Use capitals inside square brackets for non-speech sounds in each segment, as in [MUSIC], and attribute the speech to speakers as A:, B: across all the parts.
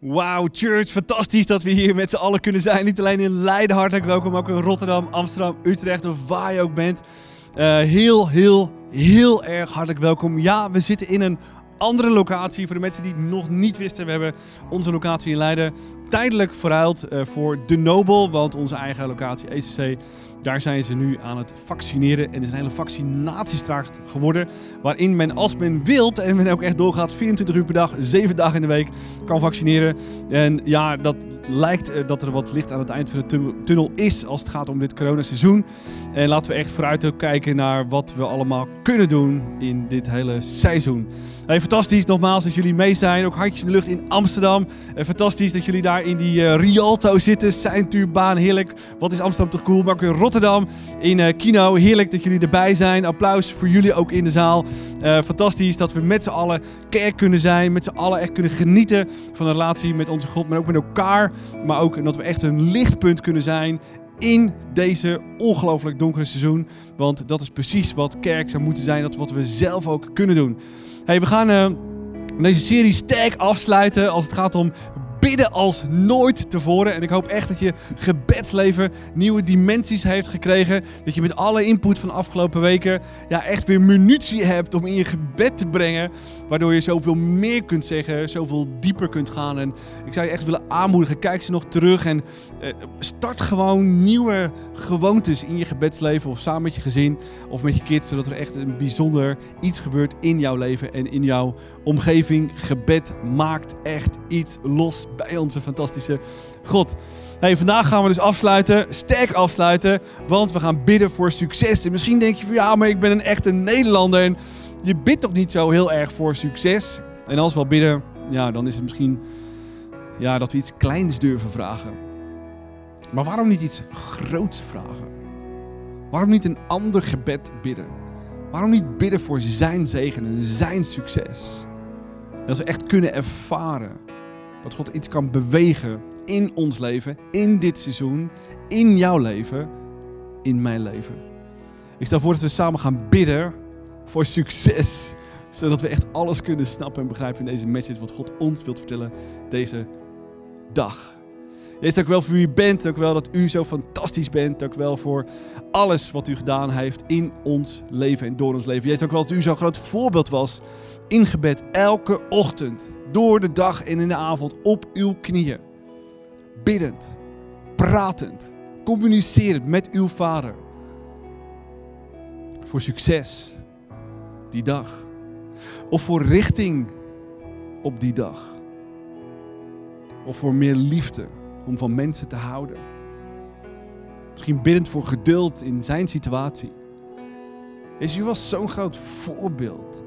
A: Wauw, church, fantastisch dat we hier met z'n allen kunnen zijn. Niet alleen in Leiden, hartelijk welkom, ook in Rotterdam, Amsterdam, Utrecht of waar je ook bent. Uh, heel, heel, heel erg hartelijk welkom. Ja, we zitten in een andere locatie. Voor de mensen die het nog niet wisten, we hebben onze locatie in Leiden tijdelijk verruild uh, voor De Nobel. Want onze eigen locatie, ECC, daar zijn ze nu aan het vaccineren. En het is een hele vaccinatiestraat geworden. Waarin men, als men wilt en men ook echt doorgaat, 24 uur per dag, 7 dagen in de week, kan vaccineren. En ja, dat lijkt uh, dat er wat licht aan het eind van de tunnel is als het gaat om dit coronaseizoen. En laten we echt vooruit ook kijken naar wat we allemaal kunnen doen in dit hele seizoen. Hey, fantastisch nogmaals dat jullie mee zijn. Ook handjes in de lucht in Amsterdam. En fantastisch dat jullie daar in die uh, Rialto zitten. Seintuurbaan, heerlijk. Wat is Amsterdam toch cool. Maar ook in Rotterdam in uh, Kino. Heerlijk dat jullie erbij zijn. Applaus voor jullie ook in de zaal. Uh, fantastisch dat we met z'n allen kerk kunnen zijn. Met z'n allen echt kunnen genieten van de relatie met onze God. Maar ook met elkaar. Maar ook dat we echt een lichtpunt kunnen zijn in deze ongelooflijk donkere seizoen. Want dat is precies wat kerk zou moeten zijn. Dat wat we zelf ook kunnen doen. Hey, we gaan deze serie sterk afsluiten als het gaat om bidden als nooit tevoren. En ik hoop echt dat je gebedsleven nieuwe dimensies heeft gekregen. Dat je met alle input van de afgelopen weken ja, echt weer munitie hebt om in je gebed te brengen. Waardoor je zoveel meer kunt zeggen, zoveel dieper kunt gaan. En ik zou je echt willen aanmoedigen, kijk ze nog terug en eh, start gewoon nieuwe gewoontes in je gebedsleven. Of samen met je gezin of met je kids. Zodat er echt een bijzonder iets gebeurt in jouw leven en in jouw omgeving. Gebed maakt echt iets los bij onze fantastische God. Hey, vandaag gaan we dus afsluiten, sterk afsluiten, want we gaan bidden voor succes. En misschien denk je van ja, maar ik ben een echte Nederlander en je bidt toch niet zo heel erg voor succes. En als we wel bidden, ja, dan is het misschien ja, dat we iets kleins durven vragen. Maar waarom niet iets groots vragen? Waarom niet een ander gebed bidden? Waarom niet bidden voor zijn zegen en zijn succes? Dat we echt kunnen ervaren dat God iets kan bewegen in ons leven, in dit seizoen, in jouw leven, in mijn leven. Ik stel voor dat we samen gaan bidden voor succes. Zodat we echt alles kunnen snappen en begrijpen in deze message wat God ons wilt vertellen deze dag. Jezus, dank u wel voor wie u bent. Dank u wel dat u zo fantastisch bent. Dank u wel voor alles wat u gedaan heeft in ons leven en door ons leven. Jezus, dank u wel dat u zo'n groot voorbeeld was in gebed. Elke ochtend, door de dag en in de avond, op uw knieën. Biddend, pratend, communicerend met uw vader. Voor succes die dag. Of voor richting op die dag. Of voor meer liefde om van mensen te houden. Misschien biddend voor geduld in zijn situatie. Jezus, was zo'n groot voorbeeld.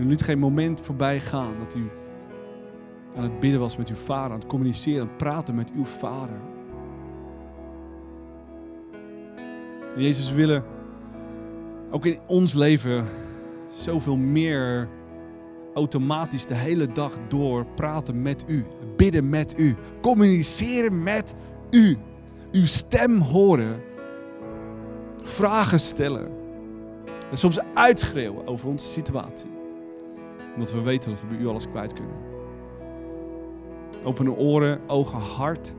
A: En liet geen moment voorbij gaan dat u aan het bidden was met uw vader, aan het communiceren, aan het praten met uw vader. Jezus, we willen ook in ons leven zoveel meer automatisch de hele dag door praten met u, bidden met u, communiceren met u, uw stem horen, vragen stellen en soms uitschreeuwen over onze situatie. Omdat we weten dat we bij u alles kwijt kunnen. Open uw oren, ogen, hart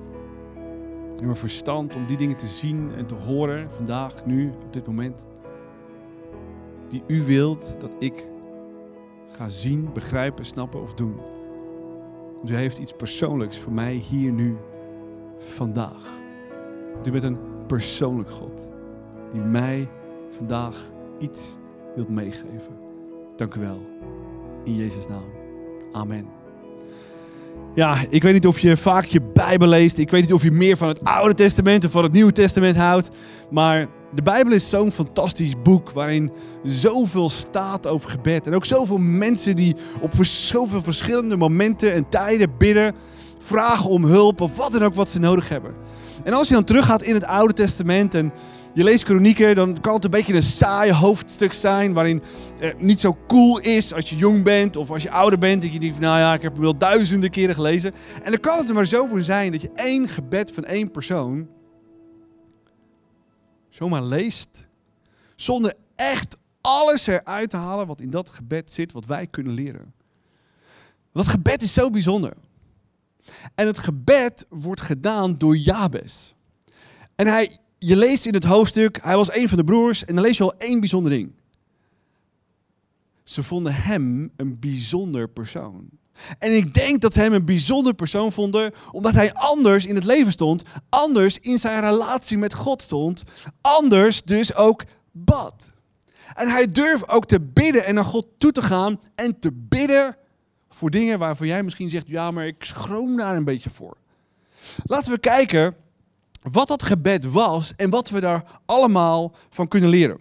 A: en uw verstand om die dingen te zien en te horen vandaag, nu, op dit moment. Die u wilt dat ik ga zien, begrijpen, snappen of doen. U heeft iets persoonlijks voor mij hier nu, vandaag. U bent een persoonlijk God die mij vandaag iets wilt meegeven. Dank u wel. In Jezus' naam. Amen. Ja, ik weet niet of je vaak je Bijbel leest. Ik weet niet of je meer van het Oude Testament of van het Nieuwe Testament houdt. Maar de Bijbel is zo'n fantastisch boek waarin zoveel staat over gebed. En ook zoveel mensen die op zoveel verschillende momenten en tijden bidden, vragen om hulp of wat dan ook wat ze nodig hebben. En als je dan teruggaat in het Oude Testament en je leest kronieken, dan kan het een beetje een saai hoofdstuk zijn. Waarin het niet zo cool is als je jong bent of als je ouder bent. Dat je denkt van nou ja, ik heb hem wel duizenden keren gelezen. En dan kan het er maar zo zijn dat je één gebed van één persoon zomaar leest. Zonder echt alles eruit te halen wat in dat gebed zit, wat wij kunnen leren. Dat gebed is zo bijzonder. En het gebed wordt gedaan door Jabes. En hij, je leest in het hoofdstuk, hij was een van de broers. En dan lees je al één bijzonder ding. Ze vonden hem een bijzonder persoon. En ik denk dat ze hem een bijzonder persoon vonden, omdat hij anders in het leven stond, anders in zijn relatie met God stond, anders dus ook bad. En hij durft ook te bidden en naar God toe te gaan en te bidden voor dingen waarvoor jij misschien zegt, ja, maar ik schroom daar een beetje voor. Laten we kijken wat dat gebed was en wat we daar allemaal van kunnen leren.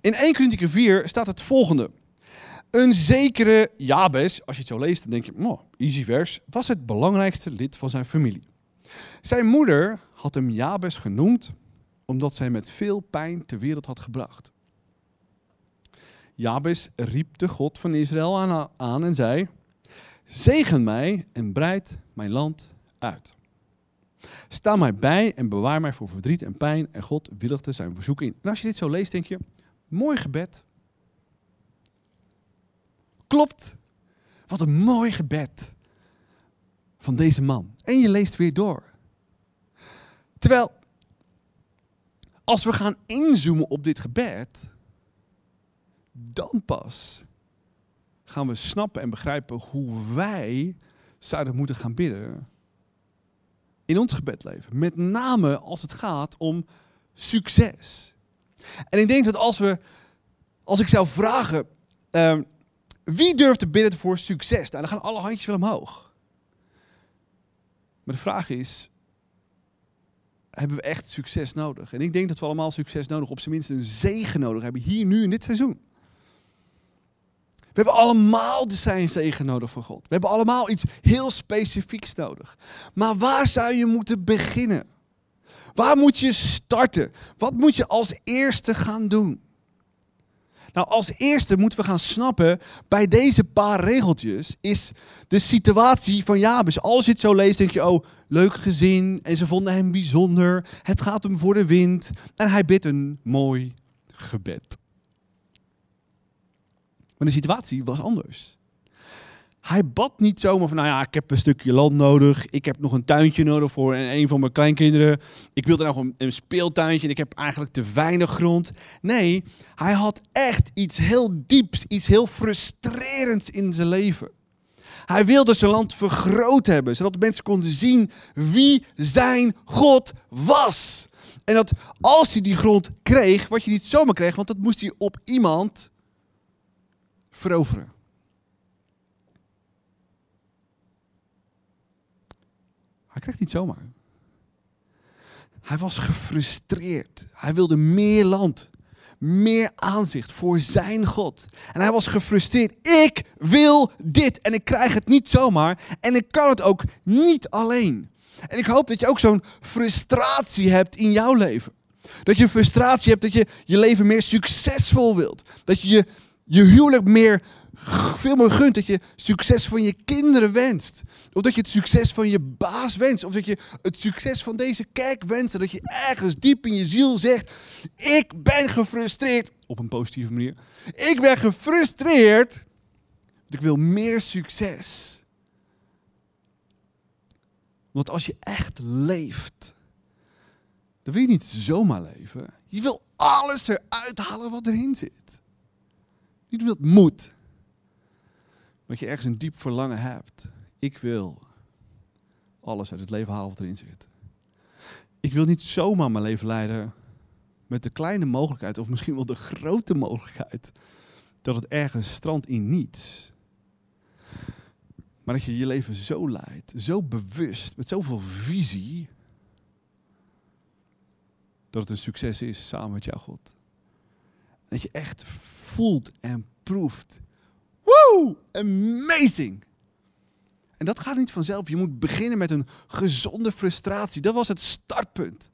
A: In 1 Corinthië 4 staat het volgende. Een zekere Jabes, als je het zo leest, dan denk je, oh, easy vers, was het belangrijkste lid van zijn familie. Zijn moeder had hem Jabes genoemd, omdat zij met veel pijn ter wereld had gebracht. Jabes riep de God van Israël aan, aan en zei, zegen mij en breid mijn land uit. Sta mij bij en bewaar mij voor verdriet en pijn en God willigde zijn verzoek in. En als je dit zo leest, denk je, mooi gebed, Klopt. Wat een mooi gebed van deze man. En je leest weer door. Terwijl, als we gaan inzoomen op dit gebed, dan pas gaan we snappen en begrijpen hoe wij zouden moeten gaan bidden in ons gebedleven. Met name als het gaat om succes. En ik denk dat als we, als ik zou vragen, ehm, wie durft te bidden voor succes? Nou, dan gaan alle handjes wel omhoog. Maar de vraag is, hebben we echt succes nodig? En ik denk dat we allemaal succes nodig, op zijn minst een zegen nodig hebben, hier nu in dit seizoen. We hebben allemaal de zijn zegen nodig van God. We hebben allemaal iets heel specifieks nodig. Maar waar zou je moeten beginnen? Waar moet je starten? Wat moet je als eerste gaan doen? Nou, als eerste moeten we gaan snappen, bij deze paar regeltjes is de situatie van Jabes. Als je het zo leest, denk je, oh, leuk gezin en ze vonden hem bijzonder. Het gaat hem voor de wind en hij bidt een mooi gebed. Maar de situatie was anders. Hij bad niet zomaar van, nou ja, ik heb een stukje land nodig. Ik heb nog een tuintje nodig voor een van mijn kleinkinderen. Ik wilde nog een, een speeltuintje en ik heb eigenlijk te weinig grond. Nee, hij had echt iets heel dieps, iets heel frustrerends in zijn leven. Hij wilde zijn land vergroot hebben, zodat mensen konden zien wie zijn God was. En dat als hij die grond kreeg, wat je niet zomaar kreeg, want dat moest hij op iemand veroveren. Hij kreeg niet zomaar. Hij was gefrustreerd. Hij wilde meer land, meer aanzicht voor zijn God. En hij was gefrustreerd. Ik wil dit en ik krijg het niet zomaar en ik kan het ook niet alleen. En ik hoop dat je ook zo'n frustratie hebt in jouw leven. Dat je frustratie hebt dat je je leven meer succesvol wilt. Dat je je, je huwelijk meer veel meer gunt. Dat je succes van je kinderen wenst. Of dat je het succes van je baas wenst. Of dat je het succes van deze kerk wenst. Dat je ergens diep in je ziel zegt: Ik ben gefrustreerd. Op een positieve manier. Ik ben gefrustreerd. Want ik wil meer succes. Want als je echt leeft, dan wil je niet zomaar leven. Je wil alles eruit halen wat erin zit. Niet wat moet. Dat je ergens een diep verlangen hebt. Ik wil alles uit het leven halen wat erin zit. Ik wil niet zomaar mijn leven leiden met de kleine mogelijkheid, of misschien wel de grote mogelijkheid, dat het ergens strandt in niets. Maar dat je je leven zo leidt, zo bewust, met zoveel visie, dat het een succes is samen met jouw God. Dat je echt voelt en proeft Woo! Amazing! En dat gaat niet vanzelf. Je moet beginnen met een gezonde frustratie. Dat was het startpunt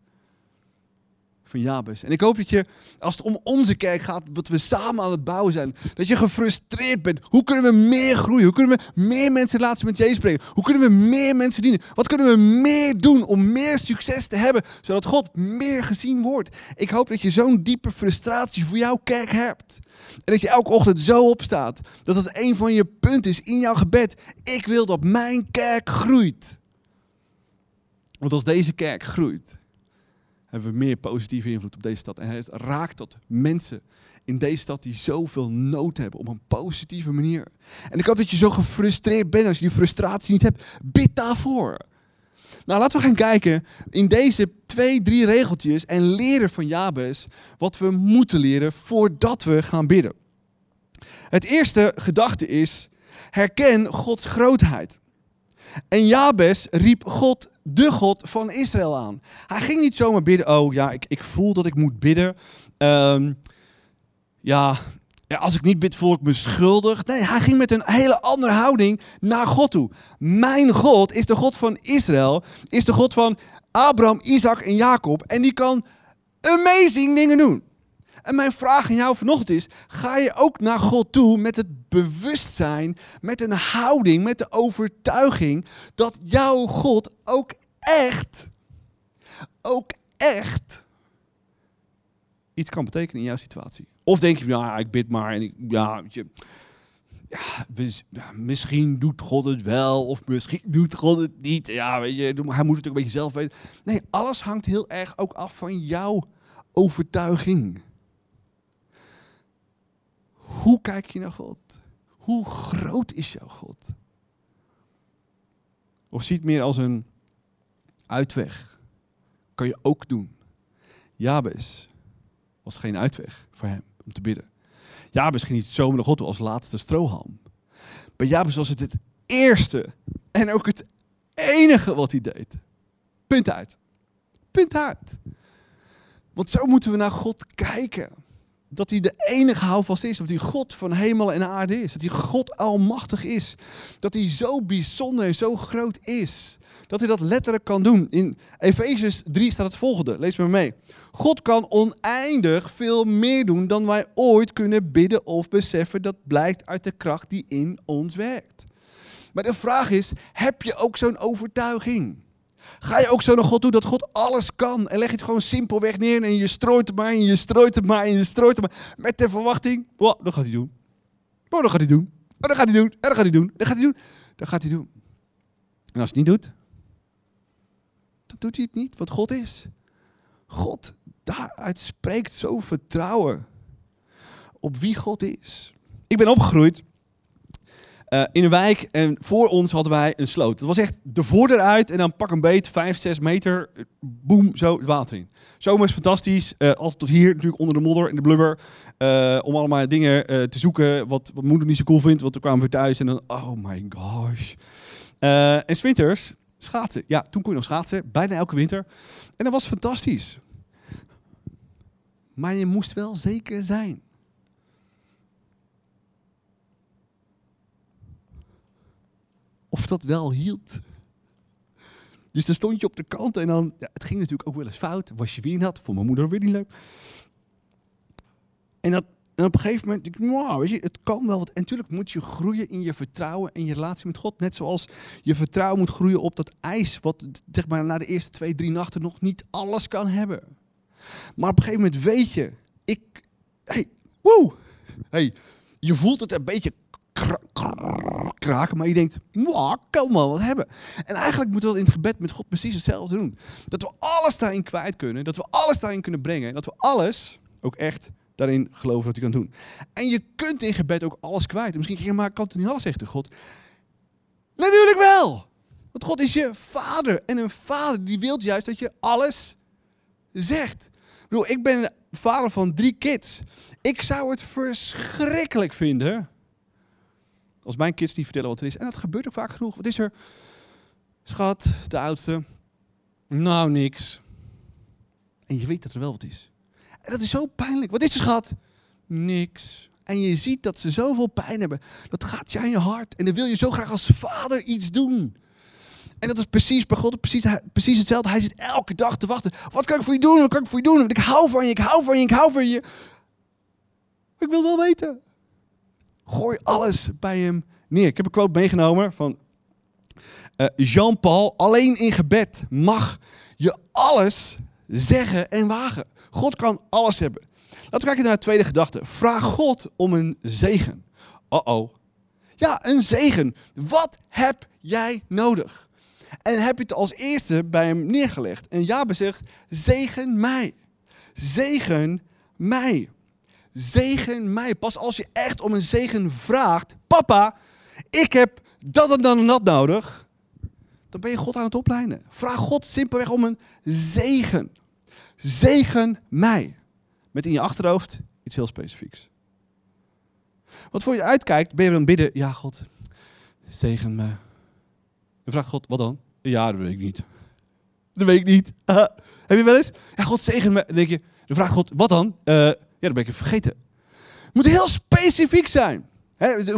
A: van Jabes. En ik hoop dat je, als het om onze kerk gaat, wat we samen aan het bouwen zijn, dat je gefrustreerd bent. Hoe kunnen we meer groeien? Hoe kunnen we meer mensen laten met Jezus brengen? Hoe kunnen we meer mensen dienen? Wat kunnen we meer doen om meer succes te hebben, zodat God meer gezien wordt? Ik hoop dat je zo'n diepe frustratie voor jouw kerk hebt. En dat je elke ochtend zo opstaat, dat het een van je punten is in jouw gebed. Ik wil dat mijn kerk groeit. Want als deze kerk groeit, hebben we meer positieve invloed op deze stad. En het raakt tot mensen in deze stad die zoveel nood hebben op een positieve manier. En ik hoop dat je zo gefrustreerd bent als je die frustratie niet hebt. Bid daarvoor. Nou, laten we gaan kijken in deze twee, drie regeltjes en leren van Jabes wat we moeten leren voordat we gaan bidden. Het eerste gedachte is, herken Gods grootheid. En Jabes riep God, de God van Israël aan. Hij ging niet zomaar bidden, oh ja, ik, ik voel dat ik moet bidden. Ehm, ja, ja, als ik niet bid, voel ik me schuldig. Nee, hij ging met een hele andere houding naar God toe. Mijn God is de God van Israël, is de God van Abraham, Isaac en Jacob. En die kan amazing dingen doen. En mijn vraag aan jou vanochtend is: ga je ook naar God toe met het bewustzijn, met een houding, met de overtuiging dat jouw God ook echt, ook echt iets kan betekenen in jouw situatie? Of denk je, nou, ik bid maar en ik, ja, je, ja, misschien doet God het wel of misschien doet God het niet. Ja, weet je, hij moet het ook een beetje zelf weten. Nee, alles hangt heel erg ook af van jouw overtuiging. Hoe kijk je naar God? Hoe groot is jouw God? Of zie het meer als een uitweg? Kan je ook doen. Jabes was geen uitweg voor hem om te bidden. Jabes ging niet zomaar God toe als laatste strohalm. Bij Jabes was het het eerste en ook het enige wat hij deed. Punt uit. Punt uit. Want zo moeten we naar God kijken dat hij de enige houvast is. Dat hij God van hemel en aarde is. Dat hij God almachtig is. Dat hij zo bijzonder en zo groot is. Dat hij dat letterlijk kan doen. In Efezes 3 staat het volgende. Lees maar mee. God kan oneindig veel meer doen dan wij ooit kunnen bidden of beseffen. Dat blijkt uit de kracht die in ons werkt. Maar de vraag is, heb je ook zo'n overtuiging? Ga je ook zo naar God toe dat God alles kan? En leg je het gewoon simpelweg neer en je strooit het maar en je strooit het maar en je strooit het maar. Met de verwachting, oh, dat gaat hij doen. Oh, dat gaat hij doen. Oh, dat gaat hij doen. Oh, dat gaat hij doen. Dat gaat hij doen. Dat gaat hij doen. En als hij het niet doet, dan doet hij het niet, wat God is. God, daaruit spreekt zo vertrouwen op wie God is. Ik ben opgegroeid uh, in een wijk en voor ons hadden wij een sloot. Het was echt de voordeur uit en dan pak een beet, 5, 6 meter, boem, zo het water in. Zomer is fantastisch, uh, altijd tot hier natuurlijk onder de modder en de blubber. Uh, om allemaal dingen te zoeken wat, wat moeder niet zo cool vindt, want toen kwamen we thuis en dan, oh my gosh. en winters, schaatsen. Ja, toen kon je nog schaatsen, bijna elke winter. En dat was fantastisch. Maar je moest wel zeker zijn of dat wel hield. Dus dan stond je op de kant en dan, ja, het ging natuurlijk ook wel eens fout. Was je weer nat, voor mijn moeder weer niet leuk. En, dat, en op een gegeven moment, ik, wow, weet je, het kan wel. Wat, en natuurlijk moet je groeien in je vertrouwen en je relatie met God. Net zoals je vertrouwen moet groeien op dat ijs, wat zeg maar na de eerste twee, drie nachten nog niet alles kan hebben. Maar op een gegeven moment weet je, ik, hey, woe, hey, je voelt het een beetje kraken, maar je denkt, kan wel wat hebben. En eigenlijk moeten we dat in het gebed met God precies hetzelfde doen. Dat we alles daarin kwijt kunnen, dat we alles daarin kunnen brengen, dat we alles ook echt daarin geloven dat hij kan doen. En je kunt in gebed ook alles kwijt. misschien je, maar kan het niet alles zeggen, God? Natuurlijk wel! Want God is je vader. En een vader die wil juist dat je alles zegt. Ik bedoel, ik ben vader van drie kids. Ik zou het verschrikkelijk vinden als mijn kids niet vertellen wat er is. En dat gebeurt ook vaak genoeg. Wat is er? Schat, de oudste. Nou, niks. En je weet dat er wel wat is. En dat is zo pijnlijk. Wat is er, schat? Niks. En je ziet dat ze zoveel pijn hebben. Dat gaat je aan je hart. En dan wil je zo graag als vader iets doen. En dat is precies bij God precies, precies hetzelfde. Hij zit elke dag te wachten. Wat kan ik voor je doen? Wat kan ik voor je doen? Want ik hou van je, ik hou van je, ik hou van je. Ik wil wel weten. Gooi alles bij hem neer. Ik heb een quote meegenomen van uh, Jean-Paul. Alleen in gebed mag je alles zeggen en wagen. God kan alles hebben. Laten we kijken naar de tweede gedachte. Vraag God om een zegen. Oh oh. Ja, een zegen. Wat heb jij nodig? En heb je het als eerste bij hem neergelegd. En Jabe zegt, zegen mij. Zegen mij. Zegen mij. Pas als je echt om een zegen vraagt. Papa, ik heb dat en dan en dat nodig. Dan ben je God aan het opleiden. Vraag God simpelweg om een zegen. Zegen mij. Met in je achterhoofd iets heel specifieks. Wat voor je uitkijkt, ben je dan bidden. Ja, God, zegen me. Dan vraagt God, wat dan? Ja, dat weet ik niet. Dat weet ik niet. [LAUGHS] heb je wel eens? Ja, God zegen me. Dan denk je, dan vraagt God, wat dan? Uh, ja, dan ben ik vergeten. Het moet heel specifiek zijn.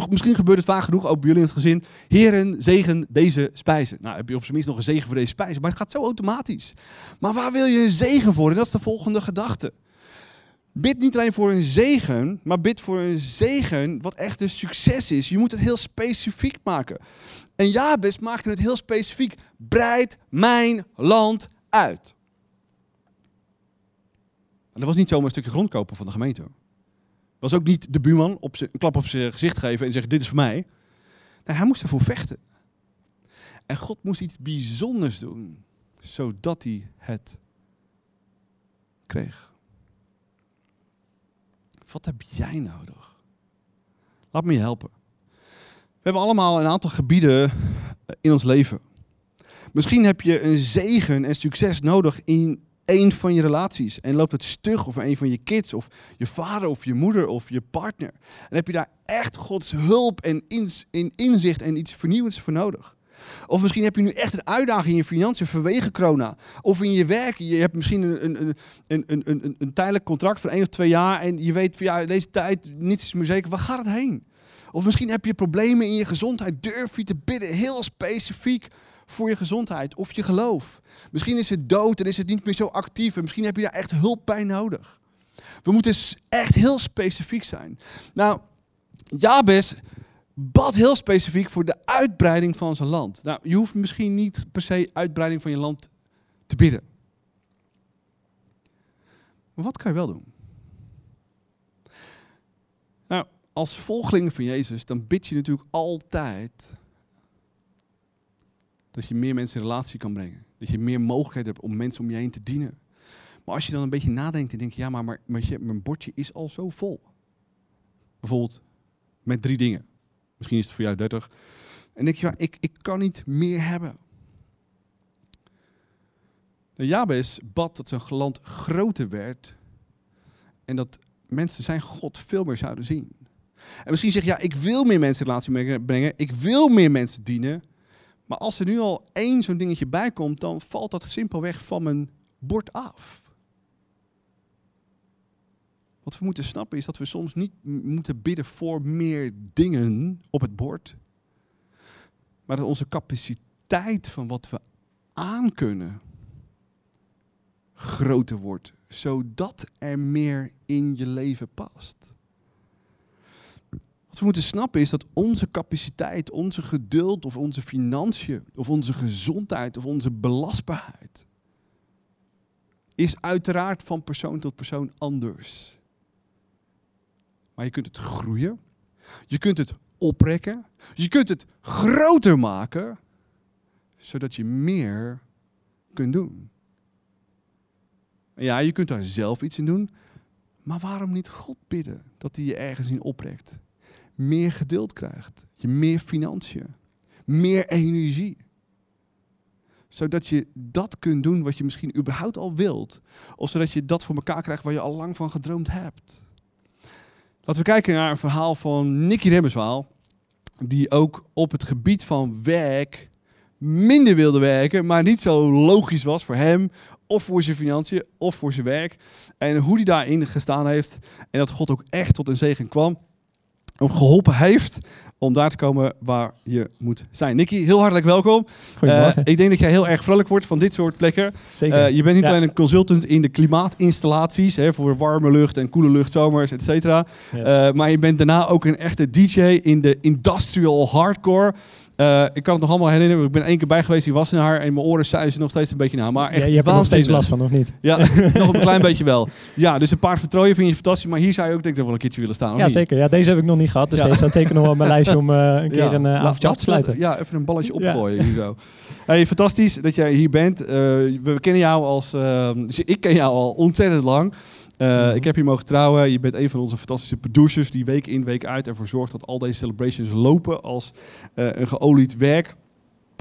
A: misschien gebeurt het vaak genoeg, ook bij jullie in het gezin. Heren, zegen deze spijzen. Nou, heb je op zijn minst nog een zegen voor deze spijzen. Maar het gaat zo automatisch. Maar waar wil je een zegen voor? En dat is de volgende gedachte. Bid niet alleen voor een zegen, maar bid voor een zegen wat echt een succes is. Je moet het heel specifiek maken. En Jabes maakte het heel specifiek. Breid mijn land uit. Dat was niet zomaar een stukje grond kopen van de gemeente. Dat was ook niet de buurman op een klap op zijn gezicht geven en zeggen: Dit is voor mij. Nee, hij moest ervoor vechten. En God moest iets bijzonders doen, zodat hij het kreeg. Wat heb jij nodig? Laat me je helpen. We hebben allemaal een aantal gebieden in ons leven. Misschien heb je een zegen en succes nodig in een van je relaties. En loopt het stug of een van je kids of je vader of je moeder of je partner. En heb je daar echt Gods hulp en inzicht en iets vernieuwends voor nodig. Of misschien heb je nu echt een uitdaging in je financiën vanwege corona. Of in je werk. Je hebt misschien een, een, een, een, een, tijdelijk contract van één of twee jaar. En je weet van ja, deze tijd niets meer zeker. Waar gaat het heen? Of misschien heb je problemen in je gezondheid. Durf je te bidden heel specifiek voor je gezondheid of je geloof. Misschien is het dood en is het niet meer zo actief. En misschien heb je daar echt hulp bij nodig. We moeten echt heel specifiek zijn. Nou, Jabes bad heel specifiek voor de uitbreiding van zijn land. Nou, je hoeft misschien niet per se uitbreiding van je land te bidden. Maar wat kan je wel doen? Nou, als volgeling van Jezus, dan bid je natuurlijk altijd dat je meer mensen in relatie kan brengen. Dat je meer mogelijkheid hebt om mensen om je heen te dienen. Maar als je dan een beetje nadenkt en denkt, ja, maar, maar, mijn bordje is al zo vol. Bijvoorbeeld met drie dingen. Misschien is het voor jou 30. En denk je, ja, ik, ik kan niet meer hebben. Nou, Jabes bad dat zijn land groter werd. En dat mensen zijn God veel meer zouden zien. En misschien zeg je, ja, ik wil meer mensen in relatie brengen. Ik wil meer mensen dienen. Maar als er nu al één zo'n dingetje bij komt, dan valt dat simpelweg van mijn bord af. Wat we moeten snappen is dat we soms niet moeten bidden voor meer dingen op het bord. Maar dat onze capaciteit van wat we aankunnen groter wordt. Zodat er meer in je leven past. We moeten snappen is dat onze capaciteit, onze geduld of onze financiën of onze gezondheid of onze belastbaarheid is uiteraard van persoon tot persoon anders. Maar je kunt het groeien. Je kunt het oprekken. Je kunt het groter maken. Zodat je meer kunt doen. Ja, je kunt daar zelf iets in doen. Maar waarom niet God bidden dat hij je ergens in oprekt? Meer geduld krijgt. Je meer financiën. Meer energie. Zodat je dat kunt doen wat je misschien überhaupt al wilt. Of zodat je dat voor elkaar krijgt waar je al lang van gedroomd hebt. Laten we kijken naar een verhaal van Nicky Remmerswaal. Die ook op het gebied van werk minder wilde werken, maar niet zo logisch was voor hem, of voor zijn financiën, of voor zijn werk. En hoe hij daarin gestaan heeft en dat God ook echt tot een zegen kwam. Geholpen heeft om daar te komen waar je moet zijn. Nicky, heel hartelijk welkom. Uh, ik denk dat jij heel erg vrolijk wordt van dit soort plekken.
B: Zeker. Uh,
A: je bent niet alleen een consultant in de klimaatinstallaties, hè, voor warme lucht en koele lucht, zomers, et cetera. Uh, maar je bent daarna ook een echte DJ in de industrial hardcore. Uh, ik kan het nog allemaal herinneren. Ik ben één keer bij geweest in Wassenaar en mijn oren zuizen nog steeds een beetje na. Maar echt
B: ja, je hebt er nog steeds last van, of niet?
A: Ja, [LAUGHS] nog een klein beetje wel. Ja, dus een paar vertrooien vind je fantastisch. Maar hier zou je ook denk ik wel een keertje willen staan.
B: Ja, zeker. Ja, deze heb ik nog niet gehad. Dus ja. deze staat zeker nog op mijn lijstje om uh, een [LAUGHS] keer een uh, avondje af te sluiten.
A: Ja, even een balletje opgooien hier zo. Hey, fantastisch dat jij hier bent. we kennen jou als... Ik ken jou al ontzettend lang. Uh, Ik heb je mogen trouwen. Je bent een van onze fantastische producers die week in, week uit ervoor zorgt dat al deze celebrations lopen als uh, een geolied werk.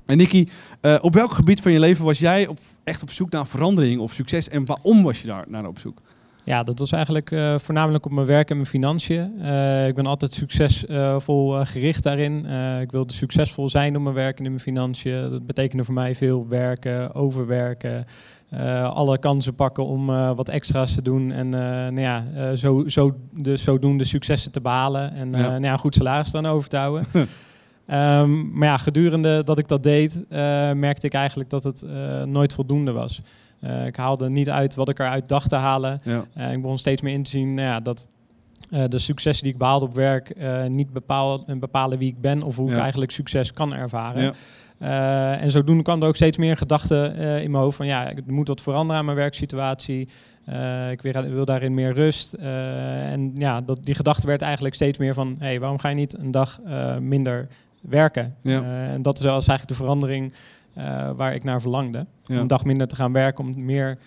A: En Nicky, uh, op welk gebied van je leven was jij op, echt op zoek naar verandering of succes en waarom was je daar naar op zoek?
B: Ja, dat was eigenlijk uh, voornamelijk op mijn werk en mijn financiën. Uh, ik ben altijd succesvol uh, gericht daarin. ik wilde succesvol zijn op mijn werk en in mijn financiën. Dat betekende voor mij veel werken, overwerken. Alle kansen pakken om wat extra's te doen en nou ja, zo, zo, de, zodoende successen te behalen en ja. Nou ja, een goed salaris dan over te houden. um, [LAUGHS] maar ja, gedurende dat ik dat deed, merkte ik eigenlijk dat het nooit voldoende was. Uh, ik haalde niet uit wat ik eruit dacht te halen. Ja. Uh, ik begon steeds meer in te zien nou ja, dat uh, de successen die ik behaalde op werk niet bepalen, bepalen wie ik ben of hoe ik eigenlijk succes kan ervaren. Ja. En zodoende kwam er ook steeds meer gedachten in mijn hoofd van ja, er moet wat veranderen aan mijn werksituatie. ik wil, wil, daarin meer rust. en ja, dat, die gedachte werd eigenlijk steeds meer van hé, hey, waarom ga je niet een dag minder werken? en dat is eigenlijk de verandering waar ik naar verlangde. Om een dag minder te gaan werken, om meer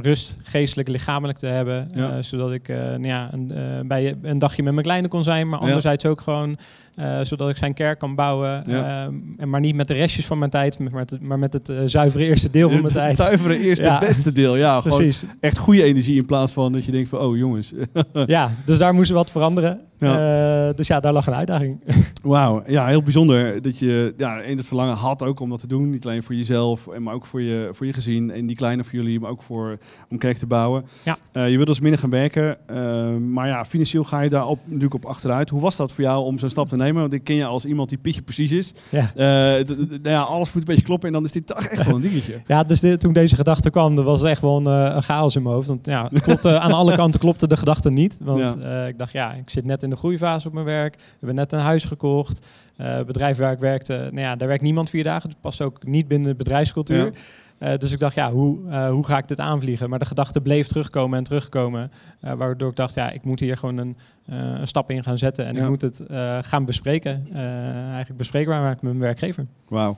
B: rust, geestelijk, lichamelijk te hebben. Ja. Zodat ik nou ja, een, bij een dagje met mijn kleine kon zijn, maar anderzijds ook gewoon uh, zodat ik zijn kerk kan bouwen. Ja. Uh, en maar niet met de restjes van mijn tijd, maar met het, maar met het uh, zuivere eerste deel van mijn tijd.
A: Het [LAUGHS] zuivere eerste, ja. beste deel. Ja, Precies. gewoon echt goede energie in plaats van dat je denkt van, oh jongens. [LAUGHS]
B: ja, dus daar moest wat veranderen. Ja. dus ja, daar lag een uitdaging. [LAUGHS]
A: Wauw, ja, heel bijzonder dat je ja, in het verlangen had ook om dat te doen. Niet alleen voor jezelf, maar ook voor je, voor je gezin. En die kleine voor jullie, maar ook voor, om kerk te bouwen. Ja. je wilt dus minder gaan werken. maar ja, financieel ga je daar op, natuurlijk op achteruit. Hoe was dat voor jou om zo'n stap te nemen? Want ik ken je als iemand die pietje precies is. Ja. Uh, nou ja, alles moet een beetje kloppen en dan is dit toch echt wel een dingetje. [LAUGHS]
B: Ja, dus toen deze gedachte kwam, er was echt wel een, uh, een, chaos in mijn hoofd. Want ja, klopte, [LAUGHS] aan alle kanten klopte de gedachte niet. Want ja. uh, ik dacht, ja, ik zit net in de groeifase op mijn werk. We hebben net een huis gekocht. bedrijf waar ik werkte, nou ja, daar werkt niemand vier dagen. Het past ook niet binnen de bedrijfscultuur. Ja. Uh, dus ik dacht, ja, hoe, uh, hoe ga ik dit aanvliegen? Maar de gedachte bleef terugkomen en terugkomen. Uh, waardoor ik dacht, ja, ik moet hier gewoon een, een stap in gaan zetten. En ja. ik moet het gaan bespreken. eigenlijk bespreekbaar maken met mijn werkgever.
A: Wauw.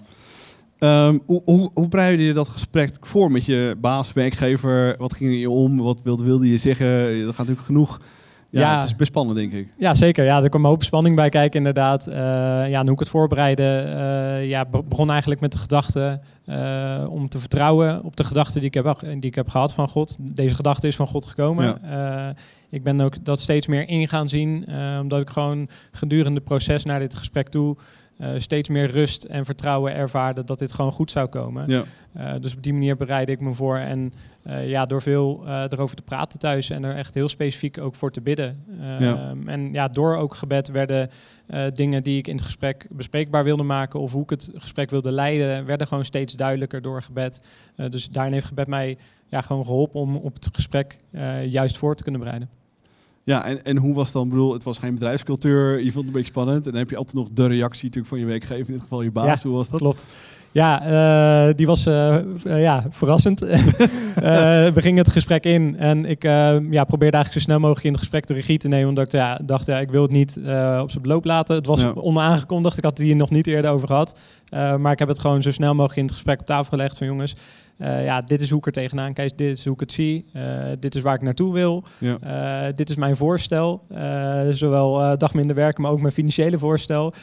A: Um, hoe, hoe, hoe bereidde je dat gesprek voor met je baas, werkgever? Wat ging er je om? Wat wilde, wilde je zeggen? Dat gaat natuurlijk genoeg ja, het is best spannend, denk ik.
B: Ja, zeker. Ja, er kwam een hoop spanning bij kijken, inderdaad. Uh, ja, en hoe ik het voorbereidde, uh, ja, begon eigenlijk met de gedachte uh, om te vertrouwen op de gedachte die ik heb, die ik heb gehad van God. Deze gedachte is van God gekomen. Ja. ik ben ook dat steeds meer in gaan zien, omdat ik gewoon gedurende het proces naar dit gesprek toe uh, steeds meer rust en vertrouwen ervaarde dat dit gewoon goed zou komen. Ja. Uh, dus op die manier bereidde ik me voor. En uh, ja, door veel erover te praten thuis en er echt heel specifiek ook voor te bidden. Ja. En ja, door ook gebed werden dingen die ik in het gesprek bespreekbaar wilde maken of hoe ik het gesprek wilde leiden, werden gewoon steeds duidelijker door gebed. dus daarin heeft gebed mij ja, gewoon geholpen om op het gesprek juist voor te kunnen bereiden.
A: Ja, en, en hoe was het dan? Ik bedoel, het was geen bedrijfscultuur, je vond het een beetje spannend. En dan heb je altijd nog de reactie natuurlijk van je werkgever, in dit geval je baas. hoe was dat?
B: Klopt. Ja, uh, die was uh, uh, ja, verrassend. [LAUGHS] we gingen het gesprek in en ik ja, probeerde eigenlijk zo snel mogelijk in het gesprek de regie te nemen. Omdat ik ja, dacht, ja, ik wil het niet op zijn beloop laten. Het was ja. onaangekondigd, ik had het hier nog niet eerder over gehad. maar ik heb het gewoon zo snel mogelijk in het gesprek op tafel gelegd van jongens. Uh, ja, dit is hoe ik er tegenaan kijk, dit is hoe ik het zie, uh, dit is waar ik naartoe wil, ja. uh, dit is mijn voorstel, zowel dag minder werken, maar ook mijn financiële voorstel.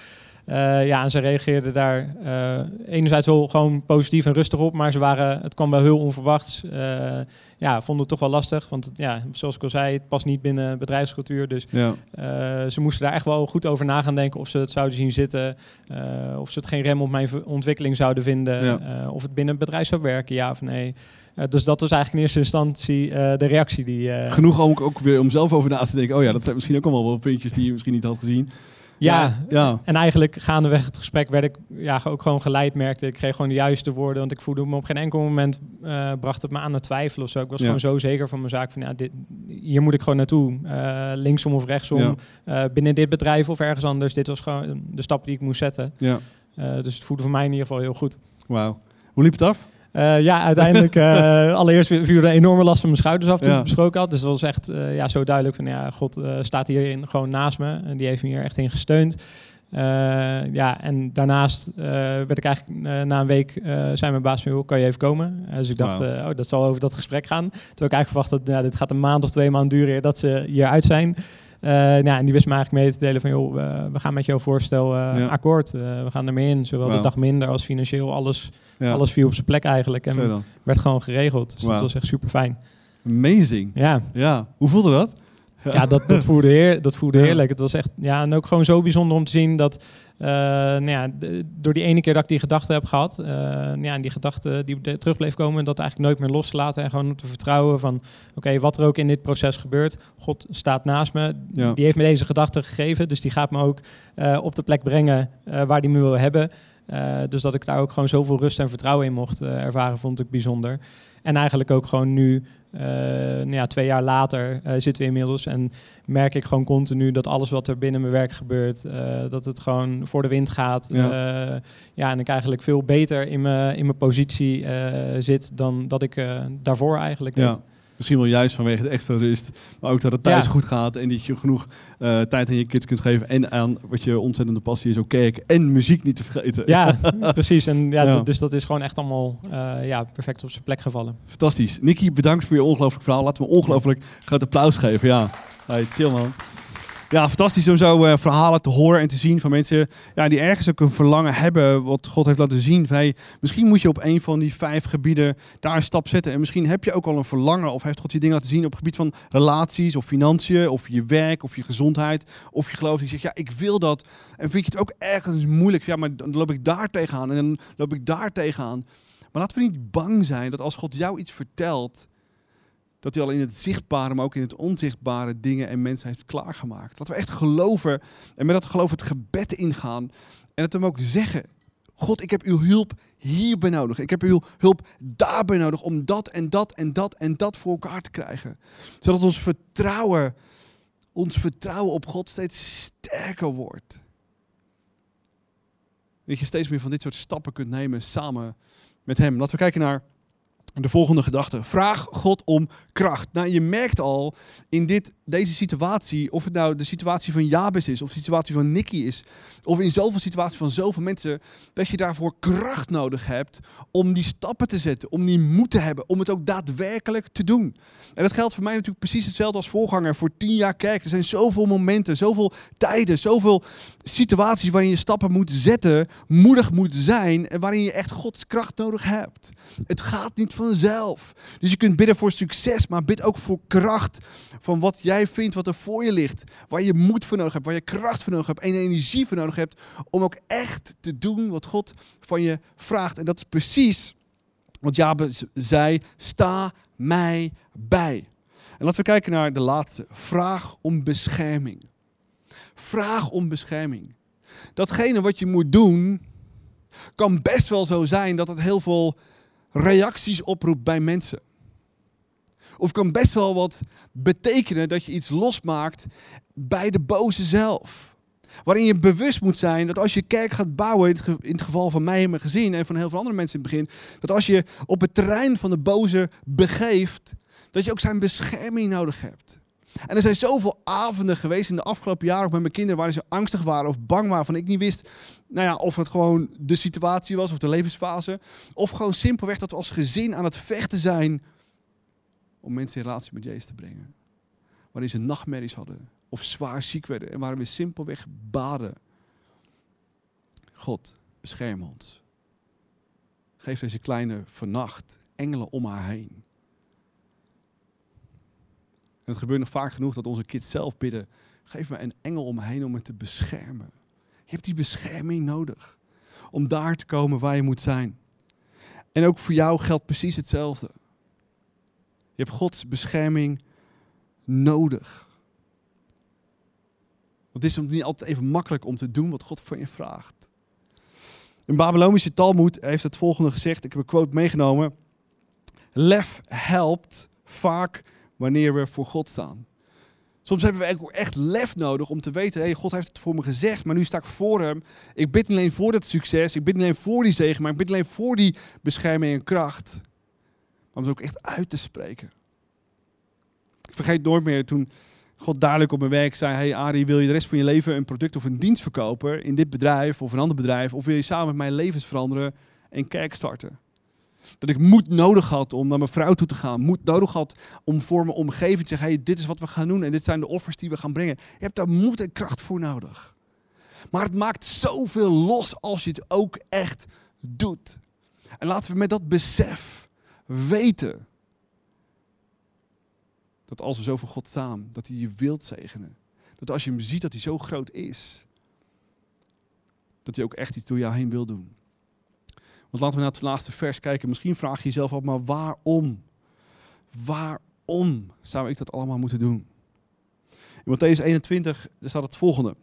B: Eh, ja, en ze reageerden daar eh, enerzijds wel gewoon positief en rustig op, maar ze waren, het kwam wel heel onverwachts. Uh, ja, vonden het toch wel lastig, want het, ja, zoals ik al zei, het past niet binnen bedrijfscultuur. Dus ja. ze moesten daar echt wel goed over na gaan denken of ze het zouden zien zitten, of ze het geen rem op mijn ontwikkeling zouden vinden, of het binnen het bedrijf zou werken, ja of nee. dus dat was eigenlijk in eerste instantie de reactie die...
A: Genoeg om ook weer om zelf over na te denken. Oh ja, dat zijn misschien ook allemaal wel puntjes die je misschien niet had gezien.
B: Ja, ja, en eigenlijk gaandeweg het gesprek werd ik ja, ook gewoon geleid, merkte ik. kreeg gewoon de juiste woorden, want ik voelde me op geen enkel moment, uh, bracht het me aan het twijfelen of zo. Ik was gewoon zo zeker van mijn zaak, van ja, dit, hier moet ik gewoon naartoe. Uh, linksom of rechtsom, uh, binnen dit bedrijf of ergens anders. Dit was gewoon de stap die ik moest zetten. Ja. dus het voelde voor mij in ieder geval heel goed.
A: Wauw. Hoe liep het af?
B: Uh, ja, uiteindelijk, uh, [LAUGHS] allereerst viel er een enorme last van mijn schouders af toen ja. ik besproken had. Dus dat was echt uh, ja, zo duidelijk van, ja, God staat hierin gewoon naast me. En die heeft me hier echt in gesteund. ja, en daarnaast werd ik eigenlijk na een week, zei mijn baas van, kan je even komen? dus ik dacht, wow. oh, dat zal over dat gesprek gaan. Toen ik eigenlijk verwacht dat ja, dit gaat een maand of twee maanden duren dat ze hier uit zijn. Uh, nou, en die wist me eigenlijk mee te delen van, joh, we gaan met jouw voorstel uh, akkoord. We gaan ermee in, zowel wow. de dag minder als financieel. Alles, ja. alles viel op zijn plek eigenlijk. En werd gewoon geregeld. Dus wow. dat was echt super fijn.
A: Amazing. Ja. ja. Hoe voelde dat?
B: Ja, dat, dat [LAUGHS] voelde, heer, dat voelde heerlijk. Het was echt, ja, en ook gewoon zo bijzonder om te zien dat uh, nou ja, door die ene keer dat ik die gedachte heb gehad, uh, ja, en die gedachte die terug bleef komen, dat eigenlijk nooit meer loslaten en gewoon te vertrouwen van, oké, wat er ook in dit proces gebeurt, God staat naast me, die heeft me deze gedachte gegeven, dus die gaat me ook uh, op de plek brengen waar die me wil hebben. Dus dat ik daar ook gewoon zoveel rust en vertrouwen in mocht ervaren, vond ik bijzonder. En eigenlijk ook gewoon nu, uh, nou ja, twee jaar later zitten we inmiddels en merk ik gewoon continu dat alles wat er binnen mijn werk gebeurt, dat het gewoon voor de wind gaat. Ja, ja en ik eigenlijk veel beter in mijn, in mijn positie zit dan dat ik daarvoor eigenlijk ja.
A: Misschien wel juist vanwege de extra rust. Maar ook dat het thuis goed gaat. En dat je genoeg uh, tijd aan je kids kunt geven. En aan wat je ontzettende passie is, ook kijken. En muziek niet te vergeten.
B: Ja, [LAUGHS] precies. En ja, ja. Dus dat is gewoon echt allemaal uh, ja, perfect op zijn plek gevallen.
A: Fantastisch. Nicky, bedankt voor je ongelooflijk verhaal. Laten we ongelooflijk groot applaus geven. Ja, hey, chill man. Ja, fantastisch om zo uh, verhalen te horen en te zien van mensen ja, die ergens ook een verlangen hebben wat God heeft laten zien. Wij, misschien moet je op een van die vijf gebieden daar een stap zetten. En misschien heb je ook al een verlangen of heeft God je dingen laten zien op het gebied van relaties of financiën of je werk of je gezondheid. Of je geloof die zegt, ja, ik wil dat. En vind je het ook ergens moeilijk? Ja, maar dan loop ik daar tegenaan en dan loop ik daar tegenaan. Maar laten we niet bang zijn dat als God jou iets vertelt, dat hij al in het zichtbare, maar ook in het onzichtbare dingen en mensen heeft klaargemaakt. Dat we echt geloven en met dat geloof het gebed ingaan en het hem ook zeggen. God, ik heb uw hulp hierbij nodig. Ik heb uw hulp daarbij nodig om dat en dat en dat en dat voor elkaar te krijgen. Zodat ons vertrouwen, ons vertrouwen op God steeds sterker wordt. Dat je steeds meer van dit soort stappen kunt nemen samen met Hem. Laten we kijken naar de volgende gedachte. Vraag God om kracht. Nou, je merkt al in dit, deze situatie, of het nou de situatie van Jabes is, of de situatie van Nicky is, of in zoveel situaties van zoveel mensen, dat je daarvoor kracht nodig hebt om die stappen te zetten, om die moed te hebben, om het ook daadwerkelijk te doen. En dat geldt voor mij natuurlijk precies hetzelfde als voorganger voor tien jaar kerk. Er zijn zoveel momenten, zoveel tijden, zoveel situaties waarin je stappen moet zetten, moedig moet zijn en waarin je echt Gods kracht nodig hebt. Het gaat niet vanzelf. Dus je kunt bidden voor succes, maar bid ook voor kracht van wat jij vindt, wat er voor je ligt. Waar je moed voor nodig hebt, waar je kracht voor nodig hebt en energie voor nodig hebt om ook echt te doen wat God van je vraagt. En dat is precies wat Jabez zei, sta mij bij. En laten we kijken naar de laatste. Vraag om bescherming. Vraag om bescherming. Datgene wat je moet doen, kan best wel zo zijn dat het heel veel reacties oproept bij mensen. Of kan best wel wat betekenen dat je iets losmaakt bij de boze zelf. Waarin je bewust moet zijn dat als je kerk gaat bouwen, in het geval van mij en mijn gezin en van heel veel andere mensen in het begin, dat als je op het terrein van de boze begeeft, dat je ook zijn bescherming nodig hebt. En er zijn zoveel avonden geweest in de afgelopen jaren, met mijn kinderen, waarin ze angstig waren of bang waren. Van ik niet wist nou ja, of het gewoon de situatie was of de levensfase. Of gewoon simpelweg dat we als gezin aan het vechten zijn om mensen in relatie met Jezus te brengen. Waarin ze nachtmerries hadden of zwaar ziek werden en waarin we simpelweg baden. God, bescherm ons. Geef deze kleine vannacht engelen om haar heen. En het gebeurt nog vaak genoeg dat onze kids zelf bidden: geef me een engel om me heen om me te beschermen. Je hebt die bescherming nodig om daar te komen waar je moet zijn. En ook voor jou geldt precies hetzelfde. Je hebt Gods bescherming nodig. Want het is niet altijd even makkelijk om te doen wat God voor je vraagt. Een Babylonische Talmud heeft het volgende gezegd. Ik heb een quote meegenomen. Lef helpt vaak wanneer we voor God staan. Soms hebben we echt lef nodig om te weten, hey, God heeft het voor me gezegd, maar nu sta ik voor hem. Ik bid alleen voor dat succes, ik bid alleen voor die zegen, maar ik bid alleen voor die bescherming en kracht. Maar om het ook echt uit te spreken. Ik vergeet nooit meer toen God duidelijk op mijn werk zei, hey Arie, wil je de rest van je leven een product of een dienst verkopen in dit bedrijf of een ander bedrijf, of wil je samen met mij levens veranderen en kerk starten? Dat ik moed nodig had om naar mijn vrouw toe te gaan. Moed nodig had om voor mijn omgeving te zeggen: hey, dit is wat we gaan doen en dit zijn de offers die we gaan brengen. Je hebt daar moed en kracht voor nodig. Maar het maakt zoveel los als je het ook echt doet. En laten we met dat besef weten dat als we zo voor God staan, dat hij je wilt zegenen. Dat als je hem ziet dat hij zo groot is, dat hij ook echt iets door jou heen wil doen. Want laten we naar het laatste vers kijken. Misschien vraag je jezelf af, maar waarom? Waarom zou ik dat allemaal moeten doen? In Matthäus 21 staat het volgende.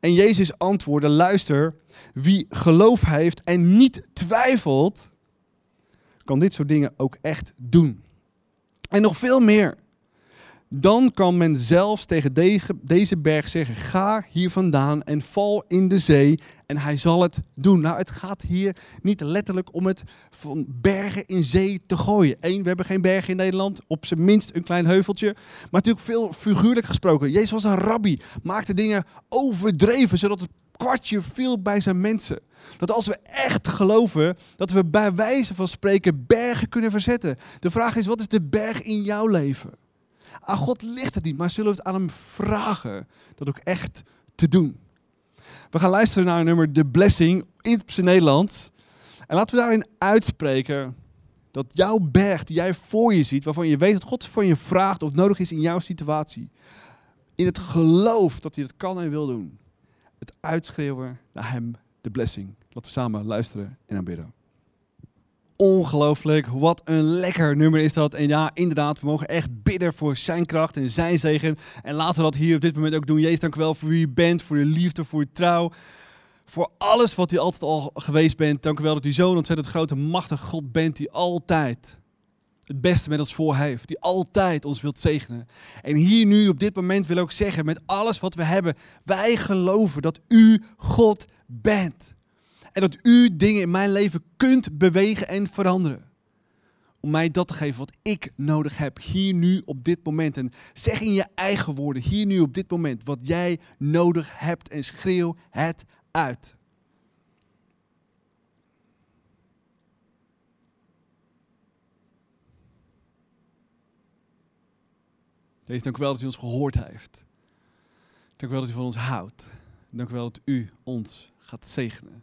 A: En Jezus antwoordde, luister, wie geloof heeft en niet twijfelt, kan dit soort dingen ook echt doen. En nog veel meer. Dan kan men zelfs tegen deze berg zeggen: Ga hier vandaan en val in de zee. En hij zal het doen. Nou, het gaat hier niet letterlijk om het van bergen in zee te gooien. Eén, we hebben geen bergen in Nederland. Op zijn minst een klein heuveltje. Maar natuurlijk veel figuurlijk gesproken. Jezus was een rabbi. Maakte dingen overdreven, zodat het kwartje viel bij zijn mensen. Dat als we echt geloven, dat we bij wijze van spreken bergen kunnen verzetten. De vraag is, wat is de berg in jouw leven? Aan God ligt het niet, maar zullen we het aan hem vragen dat ook echt te doen. We gaan luisteren naar een nummer The Blessing in het Nederlands. En laten we daarin uitspreken dat jouw berg die jij voor je ziet, waarvan je weet dat God van je vraagt of nodig is in jouw situatie, in het geloof dat hij het kan en wil doen, het uitschreeuwen naar hem, de blessing. Laten we samen luisteren en aanbidden ongelooflijk. Wat een lekker nummer is dat. En ja, inderdaad, we mogen echt bidden voor zijn kracht en zijn zegen. En laten we dat hier op dit moment ook doen. Jezus, dank u wel voor wie u bent, voor uw liefde, voor uw trouw. Voor alles wat u altijd al geweest bent. Dank u wel dat u zo'n ontzettend grote, machtige God bent die altijd het beste met ons voor heeft. Die altijd ons wilt zegenen. En hier nu op dit moment wil ik ook zeggen, met alles wat we hebben, wij geloven dat u God bent. En dat u dingen in mijn leven kunt bewegen en veranderen. Om mij dat te geven wat ik nodig heb, hier nu op dit moment. En zeg in je eigen woorden, hier nu op dit moment, wat jij nodig hebt en schreeuw het uit. Deze dank u wel dat u ons gehoord heeft. Dank u wel dat u van ons houdt. Dank u wel dat u ons gaat zegenen.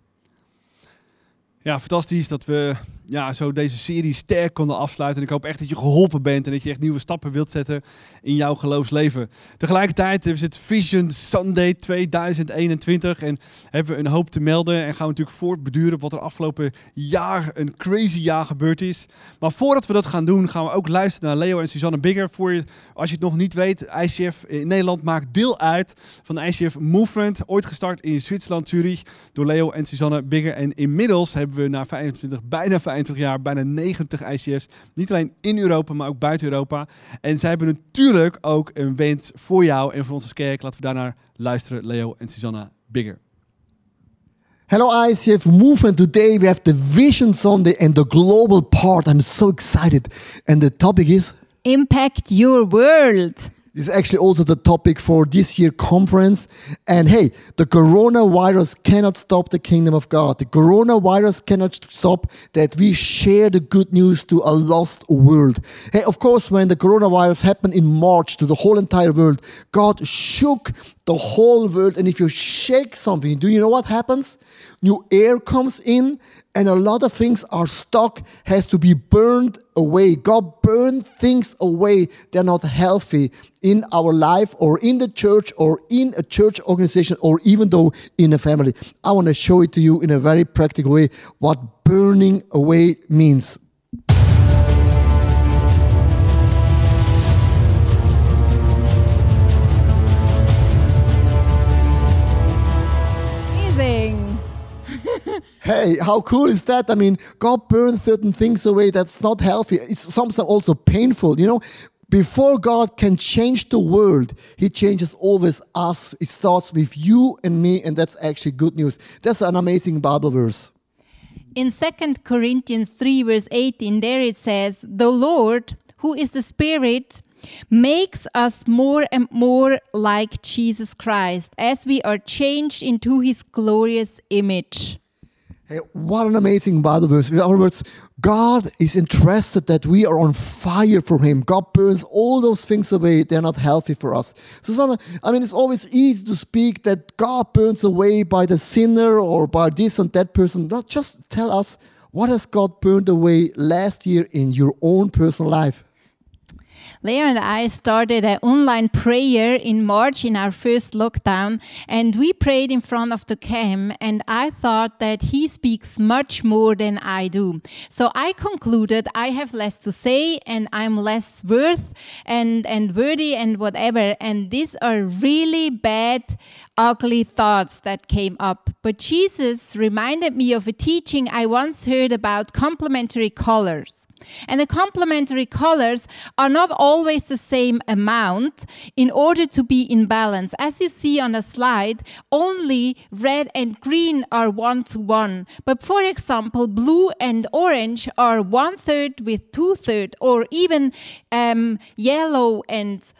A: Ja, fantastisch dat we ja, zo deze serie sterk konden afsluiten. En ik hoop echt dat je geholpen bent en dat je echt nieuwe stappen wilt zetten in jouw geloofsleven. Tegelijkertijd is het Vision Sunday 2021 en hebben we een hoop te melden. En gaan we natuurlijk voortbeduren op wat er afgelopen jaar een crazy jaar gebeurd is. Maar voordat we dat gaan doen, gaan we ook luisteren naar Leo en Suzanne Bigger. Voor je, als je het nog niet weet, ICF in Nederland maakt deel uit van de ICF Movement. Ooit gestart in Zwitserland, Zurich, door Leo en Suzanne Bigger. En inmiddels hebben we na 25, bijna 25 jaar, bijna 90 ICF's. Niet alleen in Europa, maar ook buiten Europa. En zij hebben natuurlijk ook een wens voor jou en voor onze kerk. Laten we daarnaar luisteren, Leo en Susanna Bigger.
C: Hello ICF Movement. Today we have the Vision Sunday and the global part. I'm so excited. And the topic is
D: Impact Your World.
C: Is actually also the topic for this year conference. And hey, the coronavirus cannot stop the kingdom of God. The coronavirus cannot stop that we share the good news to a lost world. Hey, of course, when the coronavirus happened in March to the whole entire world, God shook the whole world. And if you shake something, do you know what happens? New air comes in and a lot of things are stuck, has to be burned away. God burned things away. They're not healthy in our life or in the church or in a church organization or even though in a family. I want to show it to you in a very practical way what burning away means. Hey, how cool is that? I mean, God burned certain things away that's not healthy. It's sometimes also painful. You know, before God can change the world, He changes always us. It starts with you and me, and that's actually good news. That's an amazing Bible verse.
D: In 2 Corinthians 3, verse 18, there it says, The Lord, who is the Spirit, makes us more and more like Jesus Christ as we are changed into his glorious image.
C: Hey, what an amazing Bible verse. In other words, God is interested that we are on fire for Him. God burns all those things away. They're not healthy for us. So, I mean, it's always easy to speak that God burns away by the sinner or by this and that person. Not just tell us what has God burned away last year in your own personal life.
D: Leo and I started an online prayer in March in our first lockdown, and we prayed in front of the cam. And I thought that he speaks much more than I do. So I concluded I have less to say, and I'm less worth and and worthy and whatever. And these are really bad, ugly thoughts that came up. But Jesus reminded me of a teaching I once heard about complementary colors. And the complementary colors are not always the same amount in order to be in balance. As you see on the slide, only red and green are one to one. But for example, blue and orange are one third with two third, or even um, yellow and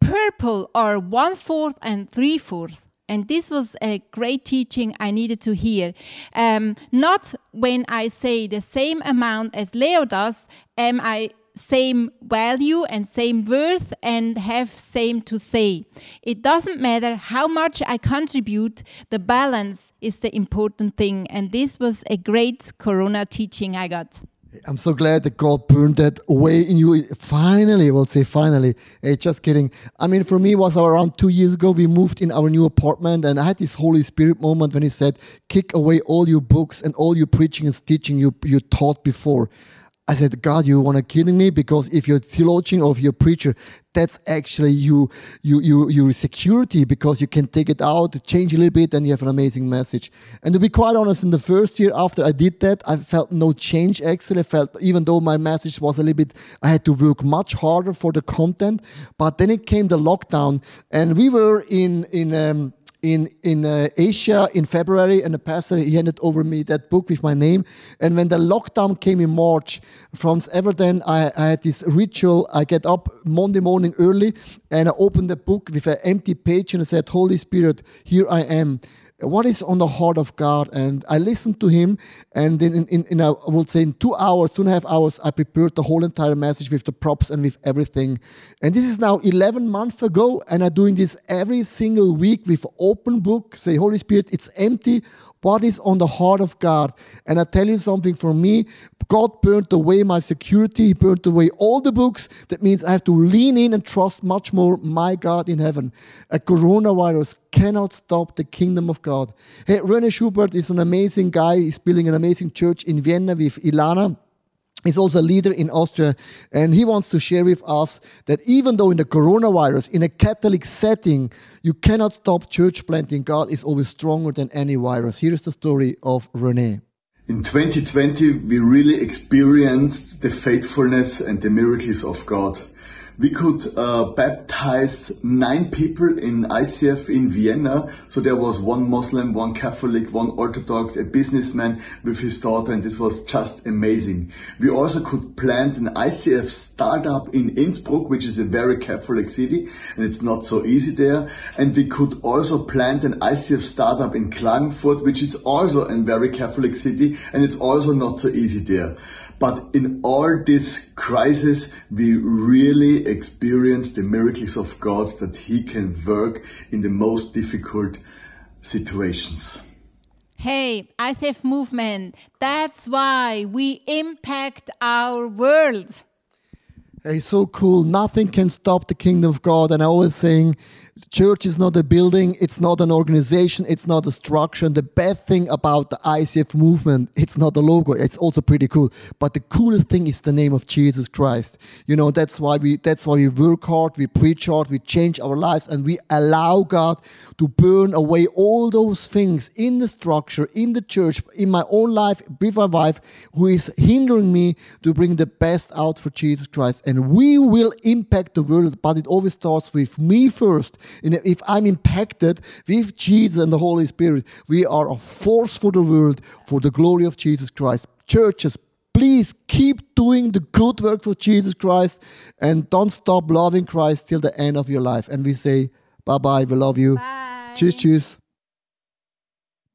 D: purple are one fourth and three fourth. And this was a great teaching I needed to hear. Um, not when I say the same amount as Leo does, am I same value and same worth and have same to say. It doesn't matter how much I contribute, the balance is the important thing. And this was a great Corona teaching I got.
C: I'm so glad the God burned that away in you. Finally, we'll say finally. Hey, just kidding. I mean, for me, was around two years ago. We moved in our new apartment, and I had this Holy Spirit moment when He said, "Kick away all your books and all your preaching and teaching you you taught before." I said, God, you want to kidding me? Because if you're theologian or if you're a preacher, that's actually you, you, you, your security because you can take it out, change a little bit, and you have an amazing message. And to be quite honest, in the first year after I did that, I felt no change actually. I felt, even though my message was a little bit, I had to work much harder for the content. But then it came the lockdown, and we were in, in, um, in in uh, Asia in February, and the pastor he handed over me that book with my name. And when the lockdown came in March, from ever then I, I had this ritual. I get up Monday morning early, and I open the book with an empty page, and I said, "Holy Spirit, here I am." What is on the heart of God. And I listened to him, and in, in, in I would say in two hours, two and a half hours, I prepared the whole entire message with the props and with everything. And this is now 11 months ago, and I'm doing this every single week with open book. Say, Holy Spirit, it's empty. What is on the heart of God? And I tell you something for me, God burnt away my security. He burnt away all the books. That means I have to lean in and trust much more my God in heaven. A coronavirus cannot stop the kingdom of God. Hey, Rene Schubert is an amazing guy. He's building an amazing church in Vienna with Ilana. He's also a leader in Austria, and he wants to share with us that even though in the coronavirus, in a Catholic setting, you cannot stop church planting, God is always stronger than any virus. Here's the story of Rene.
E: In 2020, we really experienced the faithfulness and the miracles of God. We could uh, baptize nine people in ICF in Vienna. So there was one Muslim, one Catholic, one Orthodox, a businessman with his daughter, and this was just amazing. We also could plant an ICF startup in Innsbruck, which is a very Catholic city, and it's not so easy there. And we could also plant an ICF startup in Klagenfurt, which is also a very Catholic city, and it's also not so easy there. But in all this crisis, we really experience the miracles of God that He can work in the most difficult situations.
D: Hey, ICF movement, that's why we impact our world.
C: Hey, so cool. Nothing can stop the kingdom of God. And I always saying, church is not a building, it's not an organization, it's not a structure. And the best thing about the ICF movement, it's not a logo, it's also pretty cool. But the coolest thing is the name of Jesus Christ. You know, that's why we that's why we work hard, we preach hard, we change our lives, and we allow God to burn away all those things in the structure, in the church, in my own life, with my wife, who is hindering me to bring the best out for Jesus Christ. And we will impact the world, but it always starts with me first. And if I'm impacted with Jesus and the Holy Spirit, we are a force for the world for the glory of Jesus Christ. Churches, please keep doing the good work for Jesus Christ and don't stop loving Christ till the end of your life. And we say, bye bye, we love you.
D: Bye.
C: Tschüss, tschüss.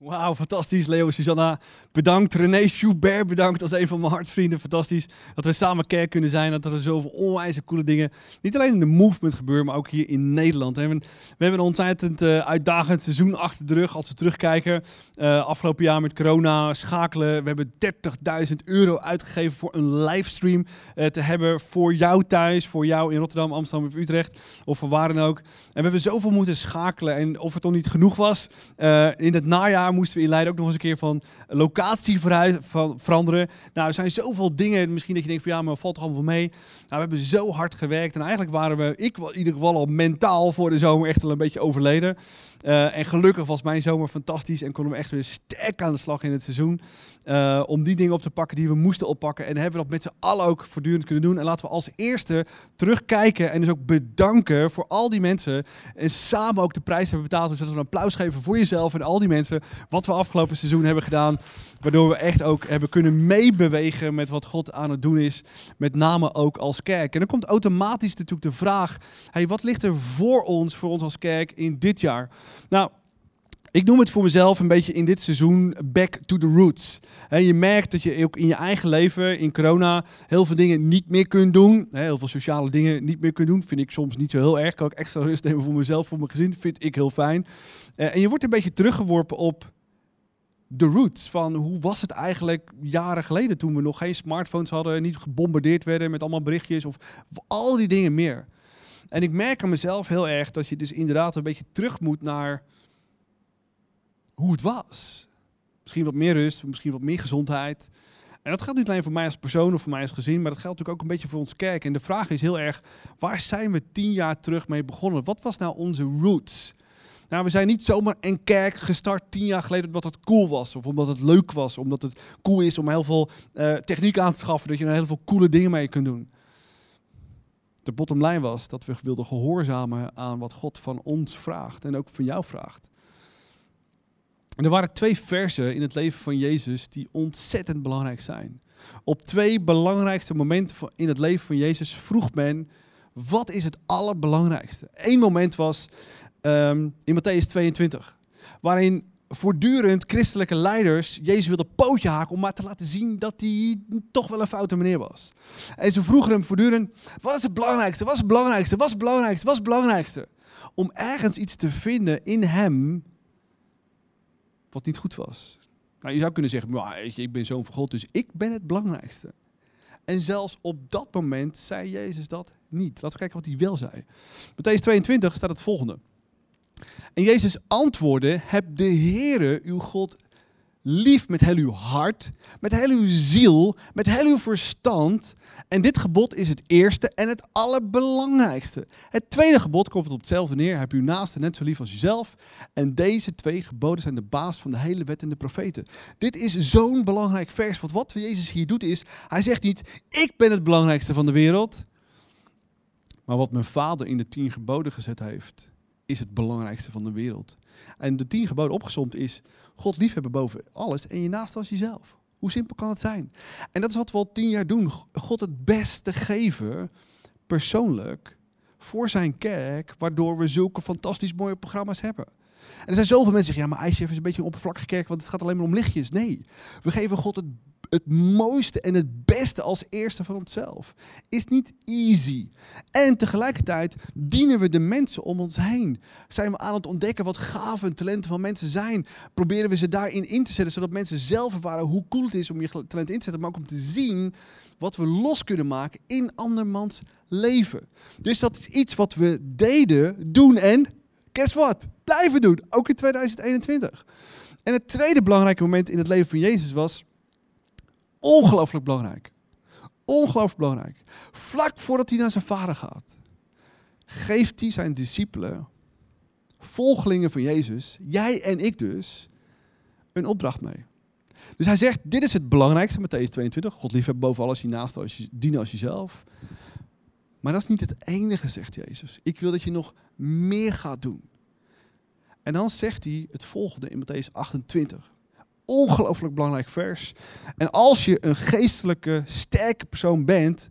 A: Wauw, fantastisch. Leo, Susanna, bedankt. René Schubert, bedankt als een van mijn hartvrienden. Fantastisch dat we samen kerk kunnen zijn. Dat er zoveel onwijze coole dingen, niet alleen in de movement gebeuren, maar ook hier in Nederland. En we, hebben een ontzettend eh, uitdagend seizoen achter de rug als we terugkijken. Eh, afgelopen jaar met corona, schakelen. We hebben 30.000 euro uitgegeven voor een livestream eh, te hebben voor jou thuis, voor jou in Rotterdam, Amsterdam of Utrecht of voor waar dan ook. En we hebben zoveel moeten schakelen. En of het nog niet genoeg was, in het najaar moesten we in Leiden ook nog eens een keer van locatie van, veranderen. Nou, er zijn zoveel dingen. Misschien dat je denkt van ja, maar valt toch allemaal mee. Nou, we hebben zo hard gewerkt. En eigenlijk waren we, ik in ieder geval al mentaal voor de zomer echt al een beetje overleden. Eh, en gelukkig was mijn zomer fantastisch en konden we echt weer sterk aan de slag in het seizoen. eh, om die dingen op te pakken die we moesten oppakken. En hebben we dat met z'n allen ook voortdurend kunnen doen. En laten we als eerste terugkijken en dus ook bedanken voor al die mensen. En samen ook de prijs hebben betaald. Dus dat we een applaus geven voor jezelf en al die mensen. Wat we afgelopen seizoen hebben gedaan. Waardoor we echt ook hebben kunnen meebewegen met wat God aan het doen is. Met name ook als kerk. En dan komt automatisch natuurlijk de vraag. Hey, wat ligt er voor ons, voor ons als kerk in dit jaar? Nou, ik noem het voor mezelf een beetje in dit seizoen back to the roots. Je merkt dat je ook in je eigen leven, in corona, heel veel dingen niet meer kunt doen. Heel veel sociale dingen niet meer kunt doen. Vind ik soms niet zo heel erg. Kan ik extra [LAUGHS] rust nemen voor mezelf, voor mijn gezin. Vind ik heel fijn. Eh, en je wordt een beetje teruggeworpen op de roots. Van hoe was het eigenlijk jaren geleden toen we nog geen smartphones hadden. Niet gebombardeerd werden met allemaal berichtjes. Of al die dingen meer. En ik merk aan mezelf heel erg dat je dus inderdaad een beetje terug moet naar hoe het was. Misschien wat meer rust, misschien wat meer gezondheid. En dat geldt niet alleen voor mij als persoon of voor mij als gezin, maar dat geldt natuurlijk ook een beetje voor ons kerk. En de vraag is heel erg, waar zijn we tien jaar terug mee begonnen? Wat was nou onze roots? Nou, we zijn niet zomaar een kerk gestart tien jaar geleden omdat het cool was. Of omdat het leuk was. Omdat het cool is om heel veel eh, techniek aan te schaffen. Dat je er heel veel coole dingen mee kunt doen. De bottom line was dat we wilden gehoorzamen aan wat God van ons vraagt. En ook van jou vraagt. Er waren twee versen in het leven van Jezus die ontzettend belangrijk zijn. Op twee belangrijkste momenten in het leven van Jezus vroeg men: wat is het allerbelangrijkste? Eén moment was ehm, in Matthäus 22, waarin voortdurend christelijke leiders Jezus wilden pootje haken om maar te laten zien dat hij toch wel een foute meneer was. En ze vroegen hem voortdurend: wat is het belangrijkste? Wat is het belangrijkste? Wat is het belangrijkste? Wat is het belangrijkste? Om ergens iets te vinden in hem wat niet goed was. Nou, je zou kunnen zeggen, "Maar, weet je, ik ben zoon van God, dus ik ben het belangrijkste. En zelfs op dat moment zei Jezus dat niet. Laten we kijken wat hij wel zei. Matthäus 22 staat het volgende. En Jezus antwoordde, heb de Heere uw God lief met heel uw hart, met heel uw ziel, met heel uw verstand. En dit gebod is het eerste en het allerbelangrijkste. Het tweede gebod komt op hetzelfde neer. Heb uw naaste net zo lief als jezelf. En deze twee geboden zijn de baas van de hele wet en de profeten. Dit is zo'n belangrijk vers. Want wat Jezus hier doet is, hij zegt niet, ik ben het belangrijkste van de wereld. Maar wat mijn vader in de tien geboden gezet heeft, is het belangrijkste van de wereld. En de tien geboden opgezomd is God liefhebben boven alles en je naast als jezelf. Hoe simpel kan het zijn? En dat is wat we al tien jaar doen. God het beste geven, persoonlijk, voor zijn kerk, waardoor we zulke fantastisch mooie programma's hebben. En er zijn zoveel mensen die zeggen, ja, maar ICF is een beetje een oppervlakkige kerk, want het gaat alleen maar om lichtjes. Nee, we geven God het, het mooiste en het beste als eerste van onszelf. Is niet easy. En tegelijkertijd dienen we de mensen om ons heen. Zijn we aan het ontdekken wat gaven en talenten van mensen zijn. Proberen we ze daarin in te zetten, zodat mensen zelf ervaren hoe cool het is om je talent in te zetten, maar ook om te zien wat we los kunnen maken in andermans leven. Dus dat is iets wat we deden, doen en guess what? Blijven doen, ook in 2021. En het tweede belangrijke moment in het leven van Jezus was ongelooflijk belangrijk. Ongelooflijk belangrijk. Vlak voordat hij naar zijn vader gaat, geeft hij zijn discipelen, volgelingen van Jezus, jij en ik dus, een opdracht mee. Dus hij zegt, dit is het belangrijkste, Matthäus 22. God liefhebben boven alles, je naast als je, dienen als jezelf. Maar dat is niet het enige, zegt Jezus. Ik wil dat je nog meer gaat doen. En dan zegt hij het volgende in Matthäus 28. Ongelooflijk belangrijk vers. En als je een geestelijke, sterke persoon bent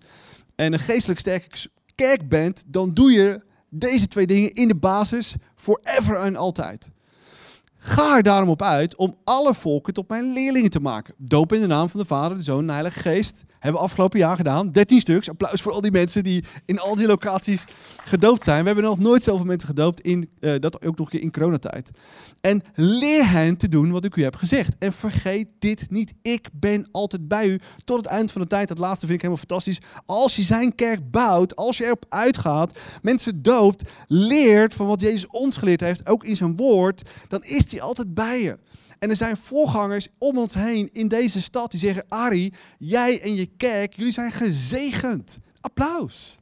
A: en een geestelijk sterke kerk bent, dan doe je deze twee dingen in de basis forever en altijd. Ga er daarom op uit om alle volken tot mijn leerlingen te maken. Doop in de naam van de Vader, de Zoon en de Heilige Geest. Hebben we afgelopen jaar gedaan. 13 stuks. Applaus voor al die mensen die in al die locaties gedoopt zijn. We hebben nog nooit zoveel mensen gedoopt, in, uh, dat ook nog een keer in coronatijd. En leer hen te doen wat ik u heb gezegd. En vergeet dit niet. Ik ben altijd bij u tot het eind van de tijd. Dat laatste vind ik helemaal fantastisch. Als je zijn kerk bouwt, als je erop uitgaat, mensen doopt, leert van wat Jezus ons geleerd heeft, ook in zijn woord, dan is hij altijd bij je. En er zijn voorgangers om ons heen in deze stad die zeggen: Ari, jij en je kerk, jullie zijn gezegend. Applaus.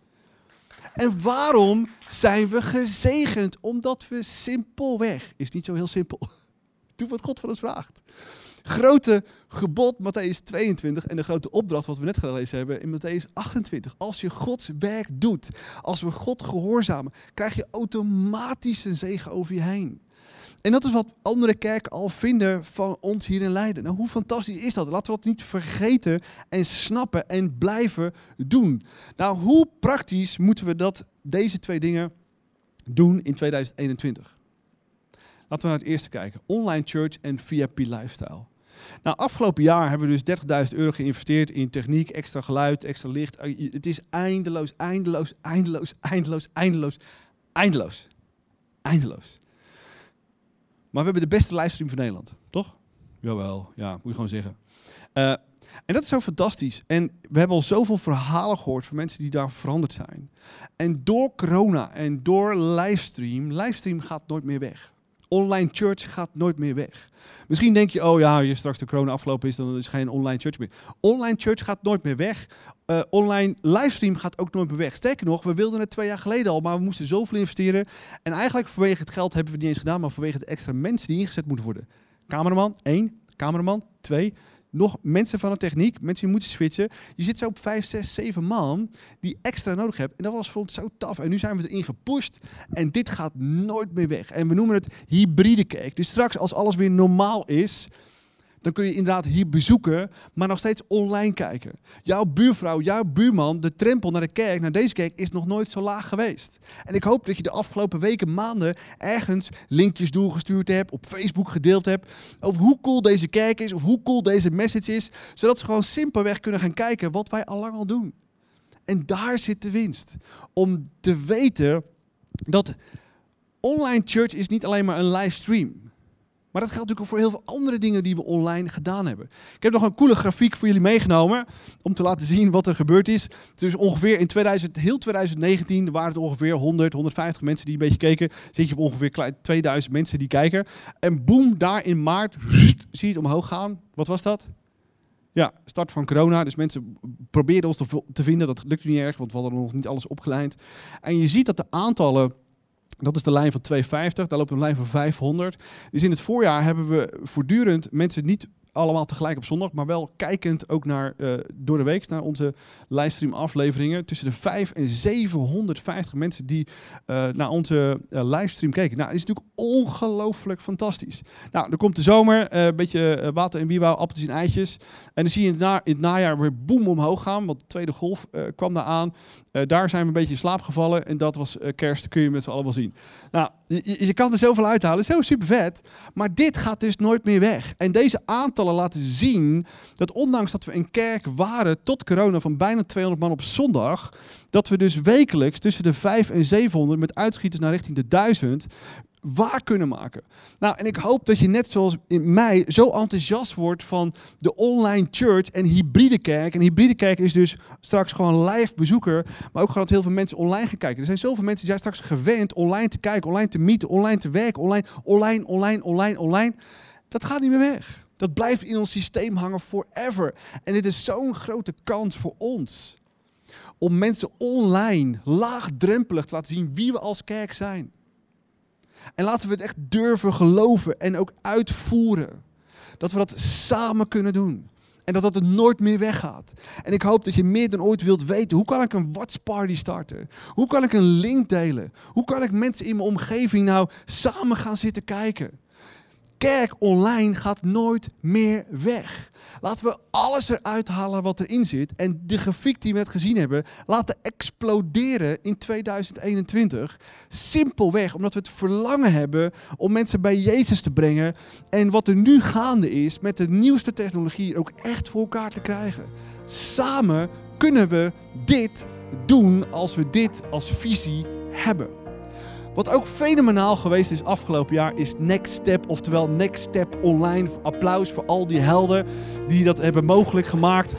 A: En waarom zijn we gezegend? Omdat we simpelweg, is niet zo heel simpel, [LAUGHS] doe wat God van ons vraagt. Grote gebod, Matthäus 22, en de grote opdracht wat we net gelezen hebben in Matthäus 28. Als je Gods werk doet, als we God gehoorzamen, krijg je automatisch een zegen over je heen. En dat is wat andere kerken al vinden van ons hier in Leiden. Nou, hoe fantastisch is dat? Laten we dat niet vergeten en snappen en blijven doen. Nou, hoe praktisch moeten we dat, deze twee dingen doen in 2021? Laten we naar het eerste kijken. Online church en VIP lifestyle. Nou, afgelopen jaar hebben we dus 30.000 euro geïnvesteerd in techniek, extra geluid, extra licht. Het is eindeloos, eindeloos, eindeloos, eindeloos, eindeloos, eindeloos. Eindeloos. Maar we hebben de beste livestream van Nederland, toch? Jawel, ja, moet je gewoon zeggen. Uh, en dat is zo fantastisch. En we hebben al zoveel verhalen gehoord van mensen die daar veranderd zijn. En door corona en door livestream, livestream gaat nooit meer weg. Online church gaat nooit meer weg. Misschien denk je, oh ja, je straks de corona afgelopen is, dan is geen online church meer. Online church gaat nooit meer weg. Uh, online livestream gaat ook nooit meer weg. Sterker nog, we wilden het twee jaar geleden al, maar we moesten zoveel investeren. En eigenlijk vanwege het geld hebben we het niet eens gedaan, maar vanwege de extra mensen die ingezet moeten worden. Cameraman, één. Cameraman, twee nog mensen van de techniek, mensen die moeten switchen. Je zit zo op 5, 6, 7 man die extra nodig hebt. En dat was voor ons zo taf. En nu zijn we erin gepusht. En dit gaat nooit meer weg. En we noemen het hybride kerk. Dus straks als alles weer normaal is, dan kun je inderdaad hier bezoeken, maar nog steeds online kijken. Jouw buurvrouw, jouw buurman, de trempel naar de kerk, naar deze kerk, is nog nooit zo laag geweest. En ik hoop dat je de afgelopen weken, maanden ergens linkjes doorgestuurd hebt, op Facebook gedeeld hebt, over hoe cool deze kerk is, of hoe cool deze message is, zodat ze gewoon simpelweg kunnen gaan kijken wat wij al lang al doen. En daar zit de winst. Om te weten dat online church is niet alleen maar een livestream maar dat geldt natuurlijk ook voor heel veel andere dingen die we online gedaan hebben. Ik heb nog een coole grafiek voor jullie meegenomen om te laten zien wat er gebeurd is. Dus ongeveer in 2000, heel 2019 waren het ongeveer 100, 150 mensen die een beetje keken. Zit je op ongeveer 2000 mensen die kijken. En boem, daar in maart zie je het omhoog gaan. Wat was dat? Ja, start van corona. Dus mensen probeerden ons te vinden. Dat lukte niet erg, want we hadden nog niet alles opgeleid. En je ziet dat de aantallen dat is de lijn van 250, daar loopt een lijn van 500. Dus in het voorjaar hebben we voortdurend mensen niet allemaal tegelijk op zondag, maar wel kijkend ook naar, eh, door de week naar onze livestream afleveringen. Tussen de 5 en 750 mensen die eh, naar onze eh, livestream keken. Nou, dat is natuurlijk ongelooflijk fantastisch. Nou, dan komt de zomer, een beetje water en bierbouw, appeltjes en eitjes. En dan zie je in het, najaar weer boem omhoog gaan, want de tweede golf kwam daar aan. Daar zijn we een beetje in slaap gevallen en dat was kerst, kun je met z'n allen wel zien. Nou, je, je- kan er zoveel uithalen, zo super vet. Maar dit gaat dus nooit meer weg. En deze aantallen laten zien dat ondanks dat we een kerk waren tot corona van bijna 200 man op zondag, dat we dus wekelijks tussen de 5 en 700 met uitschieters naar richting de 1000 waar kunnen maken. Nou, en ik hoop dat je net zoals in mij zo enthousiast wordt van de online church en hybride kerk. En hybride kerk is dus straks gewoon live bezoeker, maar ook gewoon dat heel veel mensen online gaan kijken. Er zijn zoveel mensen die zijn straks gewend online te kijken, online te meeten, online te werken, online, online, online, online, online. Dat gaat niet meer weg. Dat blijft in ons systeem hangen forever. En dit is zo'n grote kans voor ons. Om mensen online laagdrempelig te laten zien wie we als kerk zijn. En laten we het echt durven geloven en ook uitvoeren. Dat we dat samen kunnen doen. En dat dat er nooit meer weggaat. En ik hoop dat je meer dan ooit wilt weten. Hoe kan ik een Watch Party starten? Hoe kan ik een link delen? Hoe kan ik mensen in mijn omgeving nou samen gaan zitten kijken? Kerk online gaat nooit meer weg. Laten we alles eruit halen wat erin zit. En de grafiek die we net gezien hebben, laten exploderen in 2021. Simpelweg omdat we het verlangen hebben om mensen bij Jezus te brengen. En wat er nu gaande is met de nieuwste technologie ook echt voor elkaar te krijgen. Samen kunnen we dit doen als we dit als visie hebben. Wat ook fenomenaal geweest is afgelopen jaar is Next Step, oftewel Next Step Online. Applaus voor al die helden die dat hebben mogelijk gemaakt.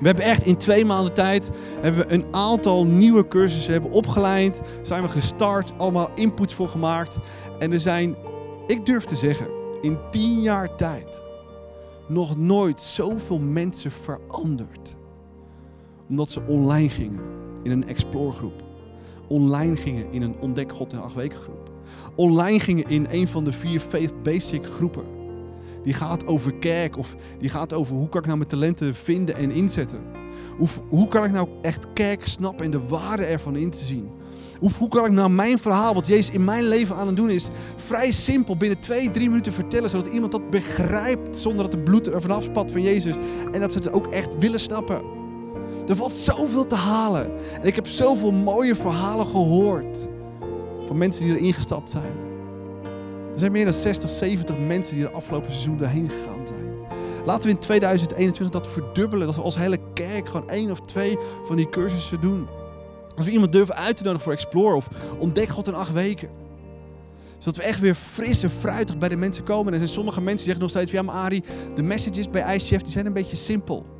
A: We hebben echt in twee maanden tijd hebben we een aantal nieuwe cursussen hebben opgeleid. Zijn we gestart, allemaal inputs voor gemaakt. En er zijn, ik durf te zeggen, in tien jaar tijd nog nooit zoveel mensen veranderd. Omdat ze online gingen in een explore groep online gingen in een Ontdek God in acht weken groep. Online gingen in een van de vier Faith Basic groepen. Die gaat over kerk of die gaat over hoe kan ik nou mijn talenten vinden en inzetten. Hoe, hoe kan ik nou echt kerk snappen en de waarde ervan in te zien. Hoe, hoe kan ik nou mijn verhaal, wat Jezus in mijn leven aan het doen is, vrij simpel binnen twee, drie minuten vertellen. Zodat iemand dat begrijpt zonder dat de bloed er vanaf spat van Jezus. En dat ze het ook echt willen snappen. Er valt zoveel te halen. En ik heb zoveel mooie verhalen gehoord. Van mensen die erin gestapt zijn. Er zijn meer dan 60, 70 mensen die er afgelopen seizoen doorheen gegaan zijn. Laten we in 2021 dat verdubbelen. Dat we als hele kerk gewoon één of twee van die cursussen doen. Als we iemand durven uit te nodigen voor Explore of ontdek God in acht weken. Zodat we echt weer fris en fruitig bij de mensen komen. En er zijn sommige mensen die zeggen nog steeds ja maar Arie, de messages bij ICF die zijn een beetje simpel.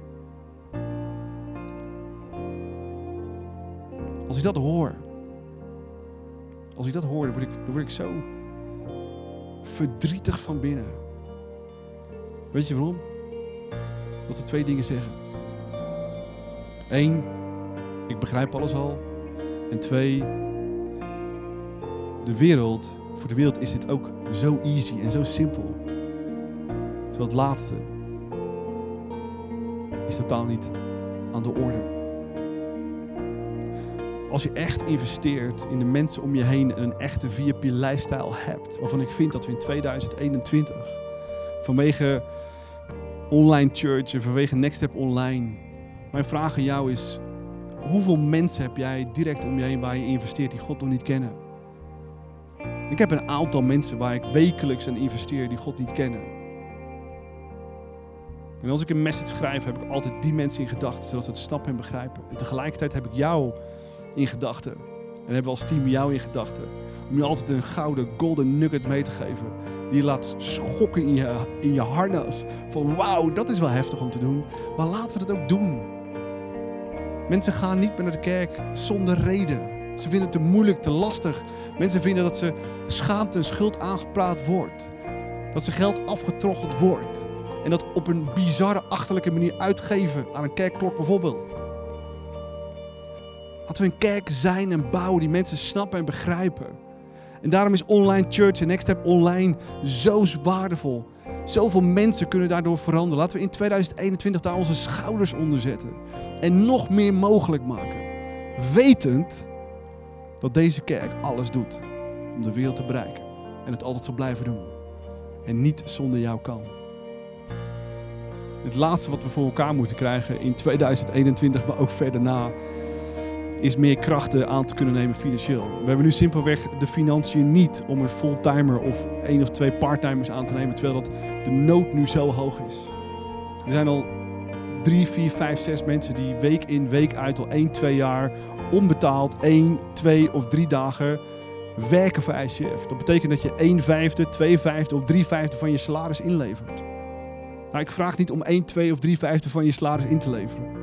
A: Als ik dat hoor, als ik dat hoor, dan word ik, dan word ik zo verdrietig van binnen. Weet je waarom? Dat we twee dingen zeggen. Eén, ik begrijp alles al. En twee, de wereld, voor de wereld is dit ook zo easy en zo simpel. Terwijl het laatste is totaal niet aan de orde. Als je echt investeert in de mensen om je heen en een echte VIP-lifestyle hebt, waarvan ik vind dat we in 2021 vanwege online church en vanwege Next Step Online, mijn vraag aan jou is, hoeveel mensen heb jij direct om je heen waar je investeert die God nog niet kennen? Ik heb een aantal mensen waar ik wekelijks aan investeer die God niet kennen. En als ik een message schrijf, heb ik altijd die mensen in gedachten, zodat we het snappen en begrijpen. En tegelijkertijd heb ik jou in gedachten. En hebben we als team jou in gedachten. Om je altijd een gouden golden nugget mee te geven. Die je laat schokken in je, in je harnas. Van wauw, dat is wel heftig om te doen. Maar laten we dat ook doen. Mensen gaan niet meer naar de kerk zonder reden. Ze vinden het te moeilijk, te lastig. Mensen vinden dat ze schaamte en schuld aangepraat wordt. Dat ze geld afgetroggeld wordt. En dat op een bizarre, achterlijke manier uitgeven aan een kerkklok bijvoorbeeld. Laten we een kerk zijn en bouwen die mensen snappen en begrijpen. En daarom is online church en Next Step Online zo waardevol. Zoveel mensen kunnen daardoor veranderen. Laten we in 2021 daar onze schouders onder zetten. En nog meer mogelijk maken. Wetend dat deze kerk alles doet om de wereld te bereiken. En het altijd zal blijven doen. En niet zonder jou kan. Het laatste wat we voor elkaar moeten krijgen in 2021, maar ook verder na, is meer krachten aan te kunnen nemen financieel. We hebben nu simpelweg de financiën niet om een fulltimer of één of twee parttimers aan te nemen, terwijl dat de nood nu zo hoog is. Er zijn al drie, vier, vijf, zes mensen die week in, week uit al één, twee jaar onbetaald één, twee of drie dagen werken voor ICF. Dat betekent dat je 1 vijfde, 2 vijfde of 3 vijfde van je salaris inlevert. Nou, ik vraag niet om 1, 2 of 3 vijfde van je salaris in te leveren.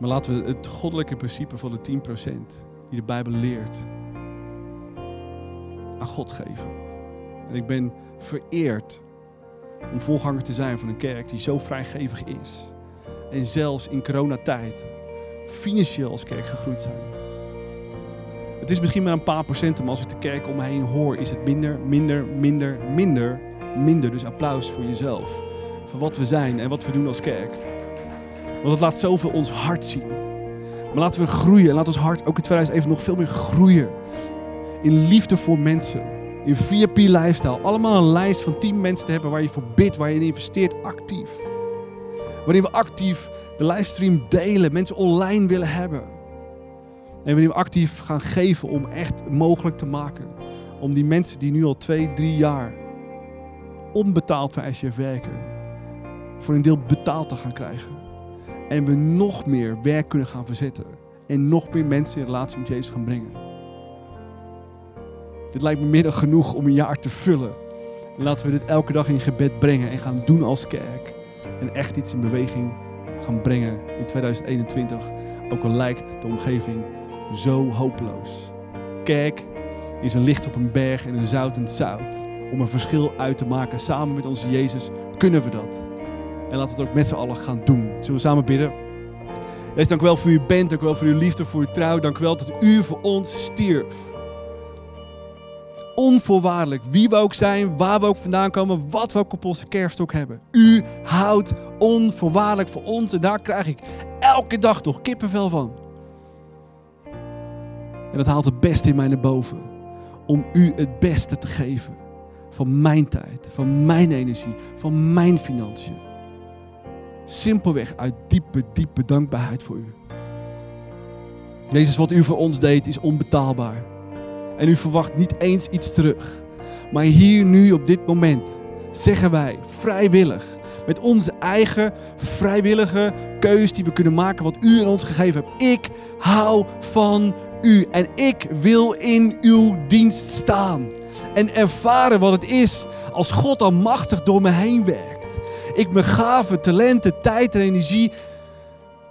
A: Maar laten we het goddelijke principe van de 10% die de Bijbel leert aan God geven. En ik ben vereerd om voorganger te zijn van een kerk die zo vrijgevig is. En zelfs in coronatijd financieel als kerk gegroeid zijn. Het is misschien maar een paar procenten, maar als ik de kerk om me heen hoor, is het minder, minder, minder, minder, minder. Dus applaus voor jezelf. Voor wat we zijn en wat we doen als kerk. Want het laat zoveel ons hart zien. Maar laten we groeien en laat ons hart ook in 2001 nog veel meer groeien. In liefde voor mensen. In VIP lifestyle. Allemaal een lijst van 10 mensen te hebben waar je voor bidt, waar je in investeert actief. Waarin we actief de livestream delen, mensen online willen hebben. En waarin we actief gaan geven om echt mogelijk te maken. Om die mensen die nu al twee, drie jaar onbetaald voor ICF werken, voor een deel betaald te gaan krijgen. En we nog meer werk kunnen gaan verzetten. En nog meer mensen in relatie met Jezus gaan brengen. Dit lijkt me meer genoeg om een jaar te vullen. En laten we dit elke dag in gebed brengen en gaan doen als kerk. En echt iets in beweging gaan brengen in 2021. Ook al lijkt de omgeving zo hopeloos. Kerk is een licht op een berg en een zoutend zout. Om een verschil uit te maken samen met onze Jezus kunnen we dat. En laten we het ook met z'n allen gaan doen. Zullen we samen bidden? Wees dank u wel voor uw bent, dank u wel voor uw liefde, voor uw trouw. Dank u wel dat u voor ons stierf. Onvoorwaardelijk, wie we ook zijn, waar we ook vandaan komen, wat we ook op onze kerfstok hebben. U houdt onvoorwaardelijk voor ons en daar krijg ik elke dag toch kippenvel van. En dat haalt het beste in mij naar boven. Om u het beste te geven. Van mijn tijd, van mijn energie, van mijn financiën. Simpelweg uit diepe, diepe dankbaarheid voor u. Jezus, wat u voor ons deed is onbetaalbaar. En u verwacht niet eens iets terug. Maar hier, nu, op dit moment, zeggen wij vrijwillig, met onze eigen vrijwillige keus die we kunnen maken, wat u in ons gegeven hebt. Ik hou van u en ik wil in uw dienst staan. En ervaren wat het is als God al machtig door me heen werkt. Ik mijn gaven, talenten, tijd en energie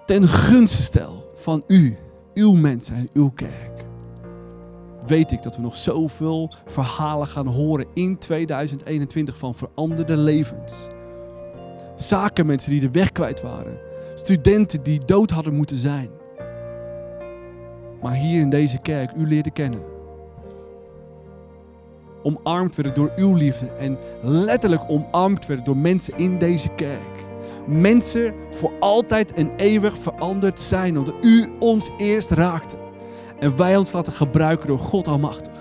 A: ten gunste stel van u, uw mensen en uw kerk weet ik dat we nog zoveel verhalen gaan horen in 2021 van veranderde levens. Zakenmensen die de weg kwijt waren. Studenten die dood hadden moeten zijn. Maar hier in deze kerk u leerde kennen. Omarmd werden door uw liefde en letterlijk omarmd werden door mensen in deze kerk. Mensen voor altijd en eeuwig veranderd zijn omdat u ons eerst raakte. En wij ons laten gebruiken door God Almachtig.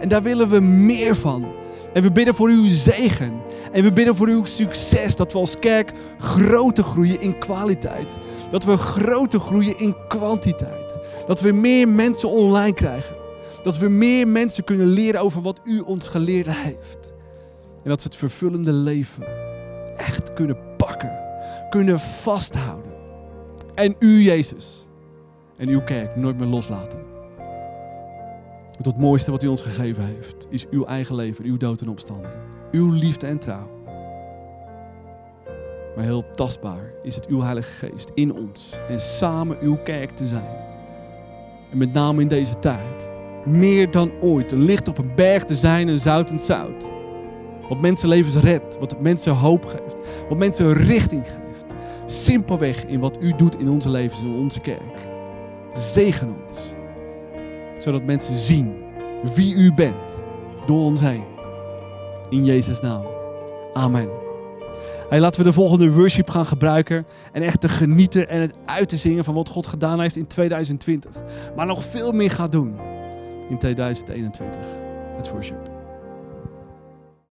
A: En daar willen we meer van. En we bidden voor uw zegen. En we bidden voor uw succes. Dat we als kerk groter groeien in kwaliteit. Dat we groter groeien in kwantiteit. Dat we meer mensen online krijgen. Dat we meer mensen kunnen leren over wat u ons geleerd heeft. En dat we het vervullende leven echt kunnen pakken. Kunnen vasthouden. En u, Jezus. En uw kerk nooit meer loslaten. Want het mooiste wat u ons gegeven heeft, is uw eigen leven, uw dood en opstanding. Uw liefde en trouw. Maar heel tastbaar is het uw Heilige Geest in ons en samen uw kerk te zijn. En met name in deze tijd, meer dan ooit, een licht op een berg te zijn, een zoutend zout. Wat mensenlevens redt, wat mensen hoop geeft, wat mensen richting geeft. Simpelweg in wat u doet in onze levens, in onze kerk. Zegen ons zodat mensen zien wie u bent door ons heen. In Jezus' naam. Amen. Hey, laten we de volgende worship gaan gebruiken en echt te genieten en het uit te zingen van wat God gedaan heeft in 2020. Maar nog veel meer gaat doen in 2021. Let's worship.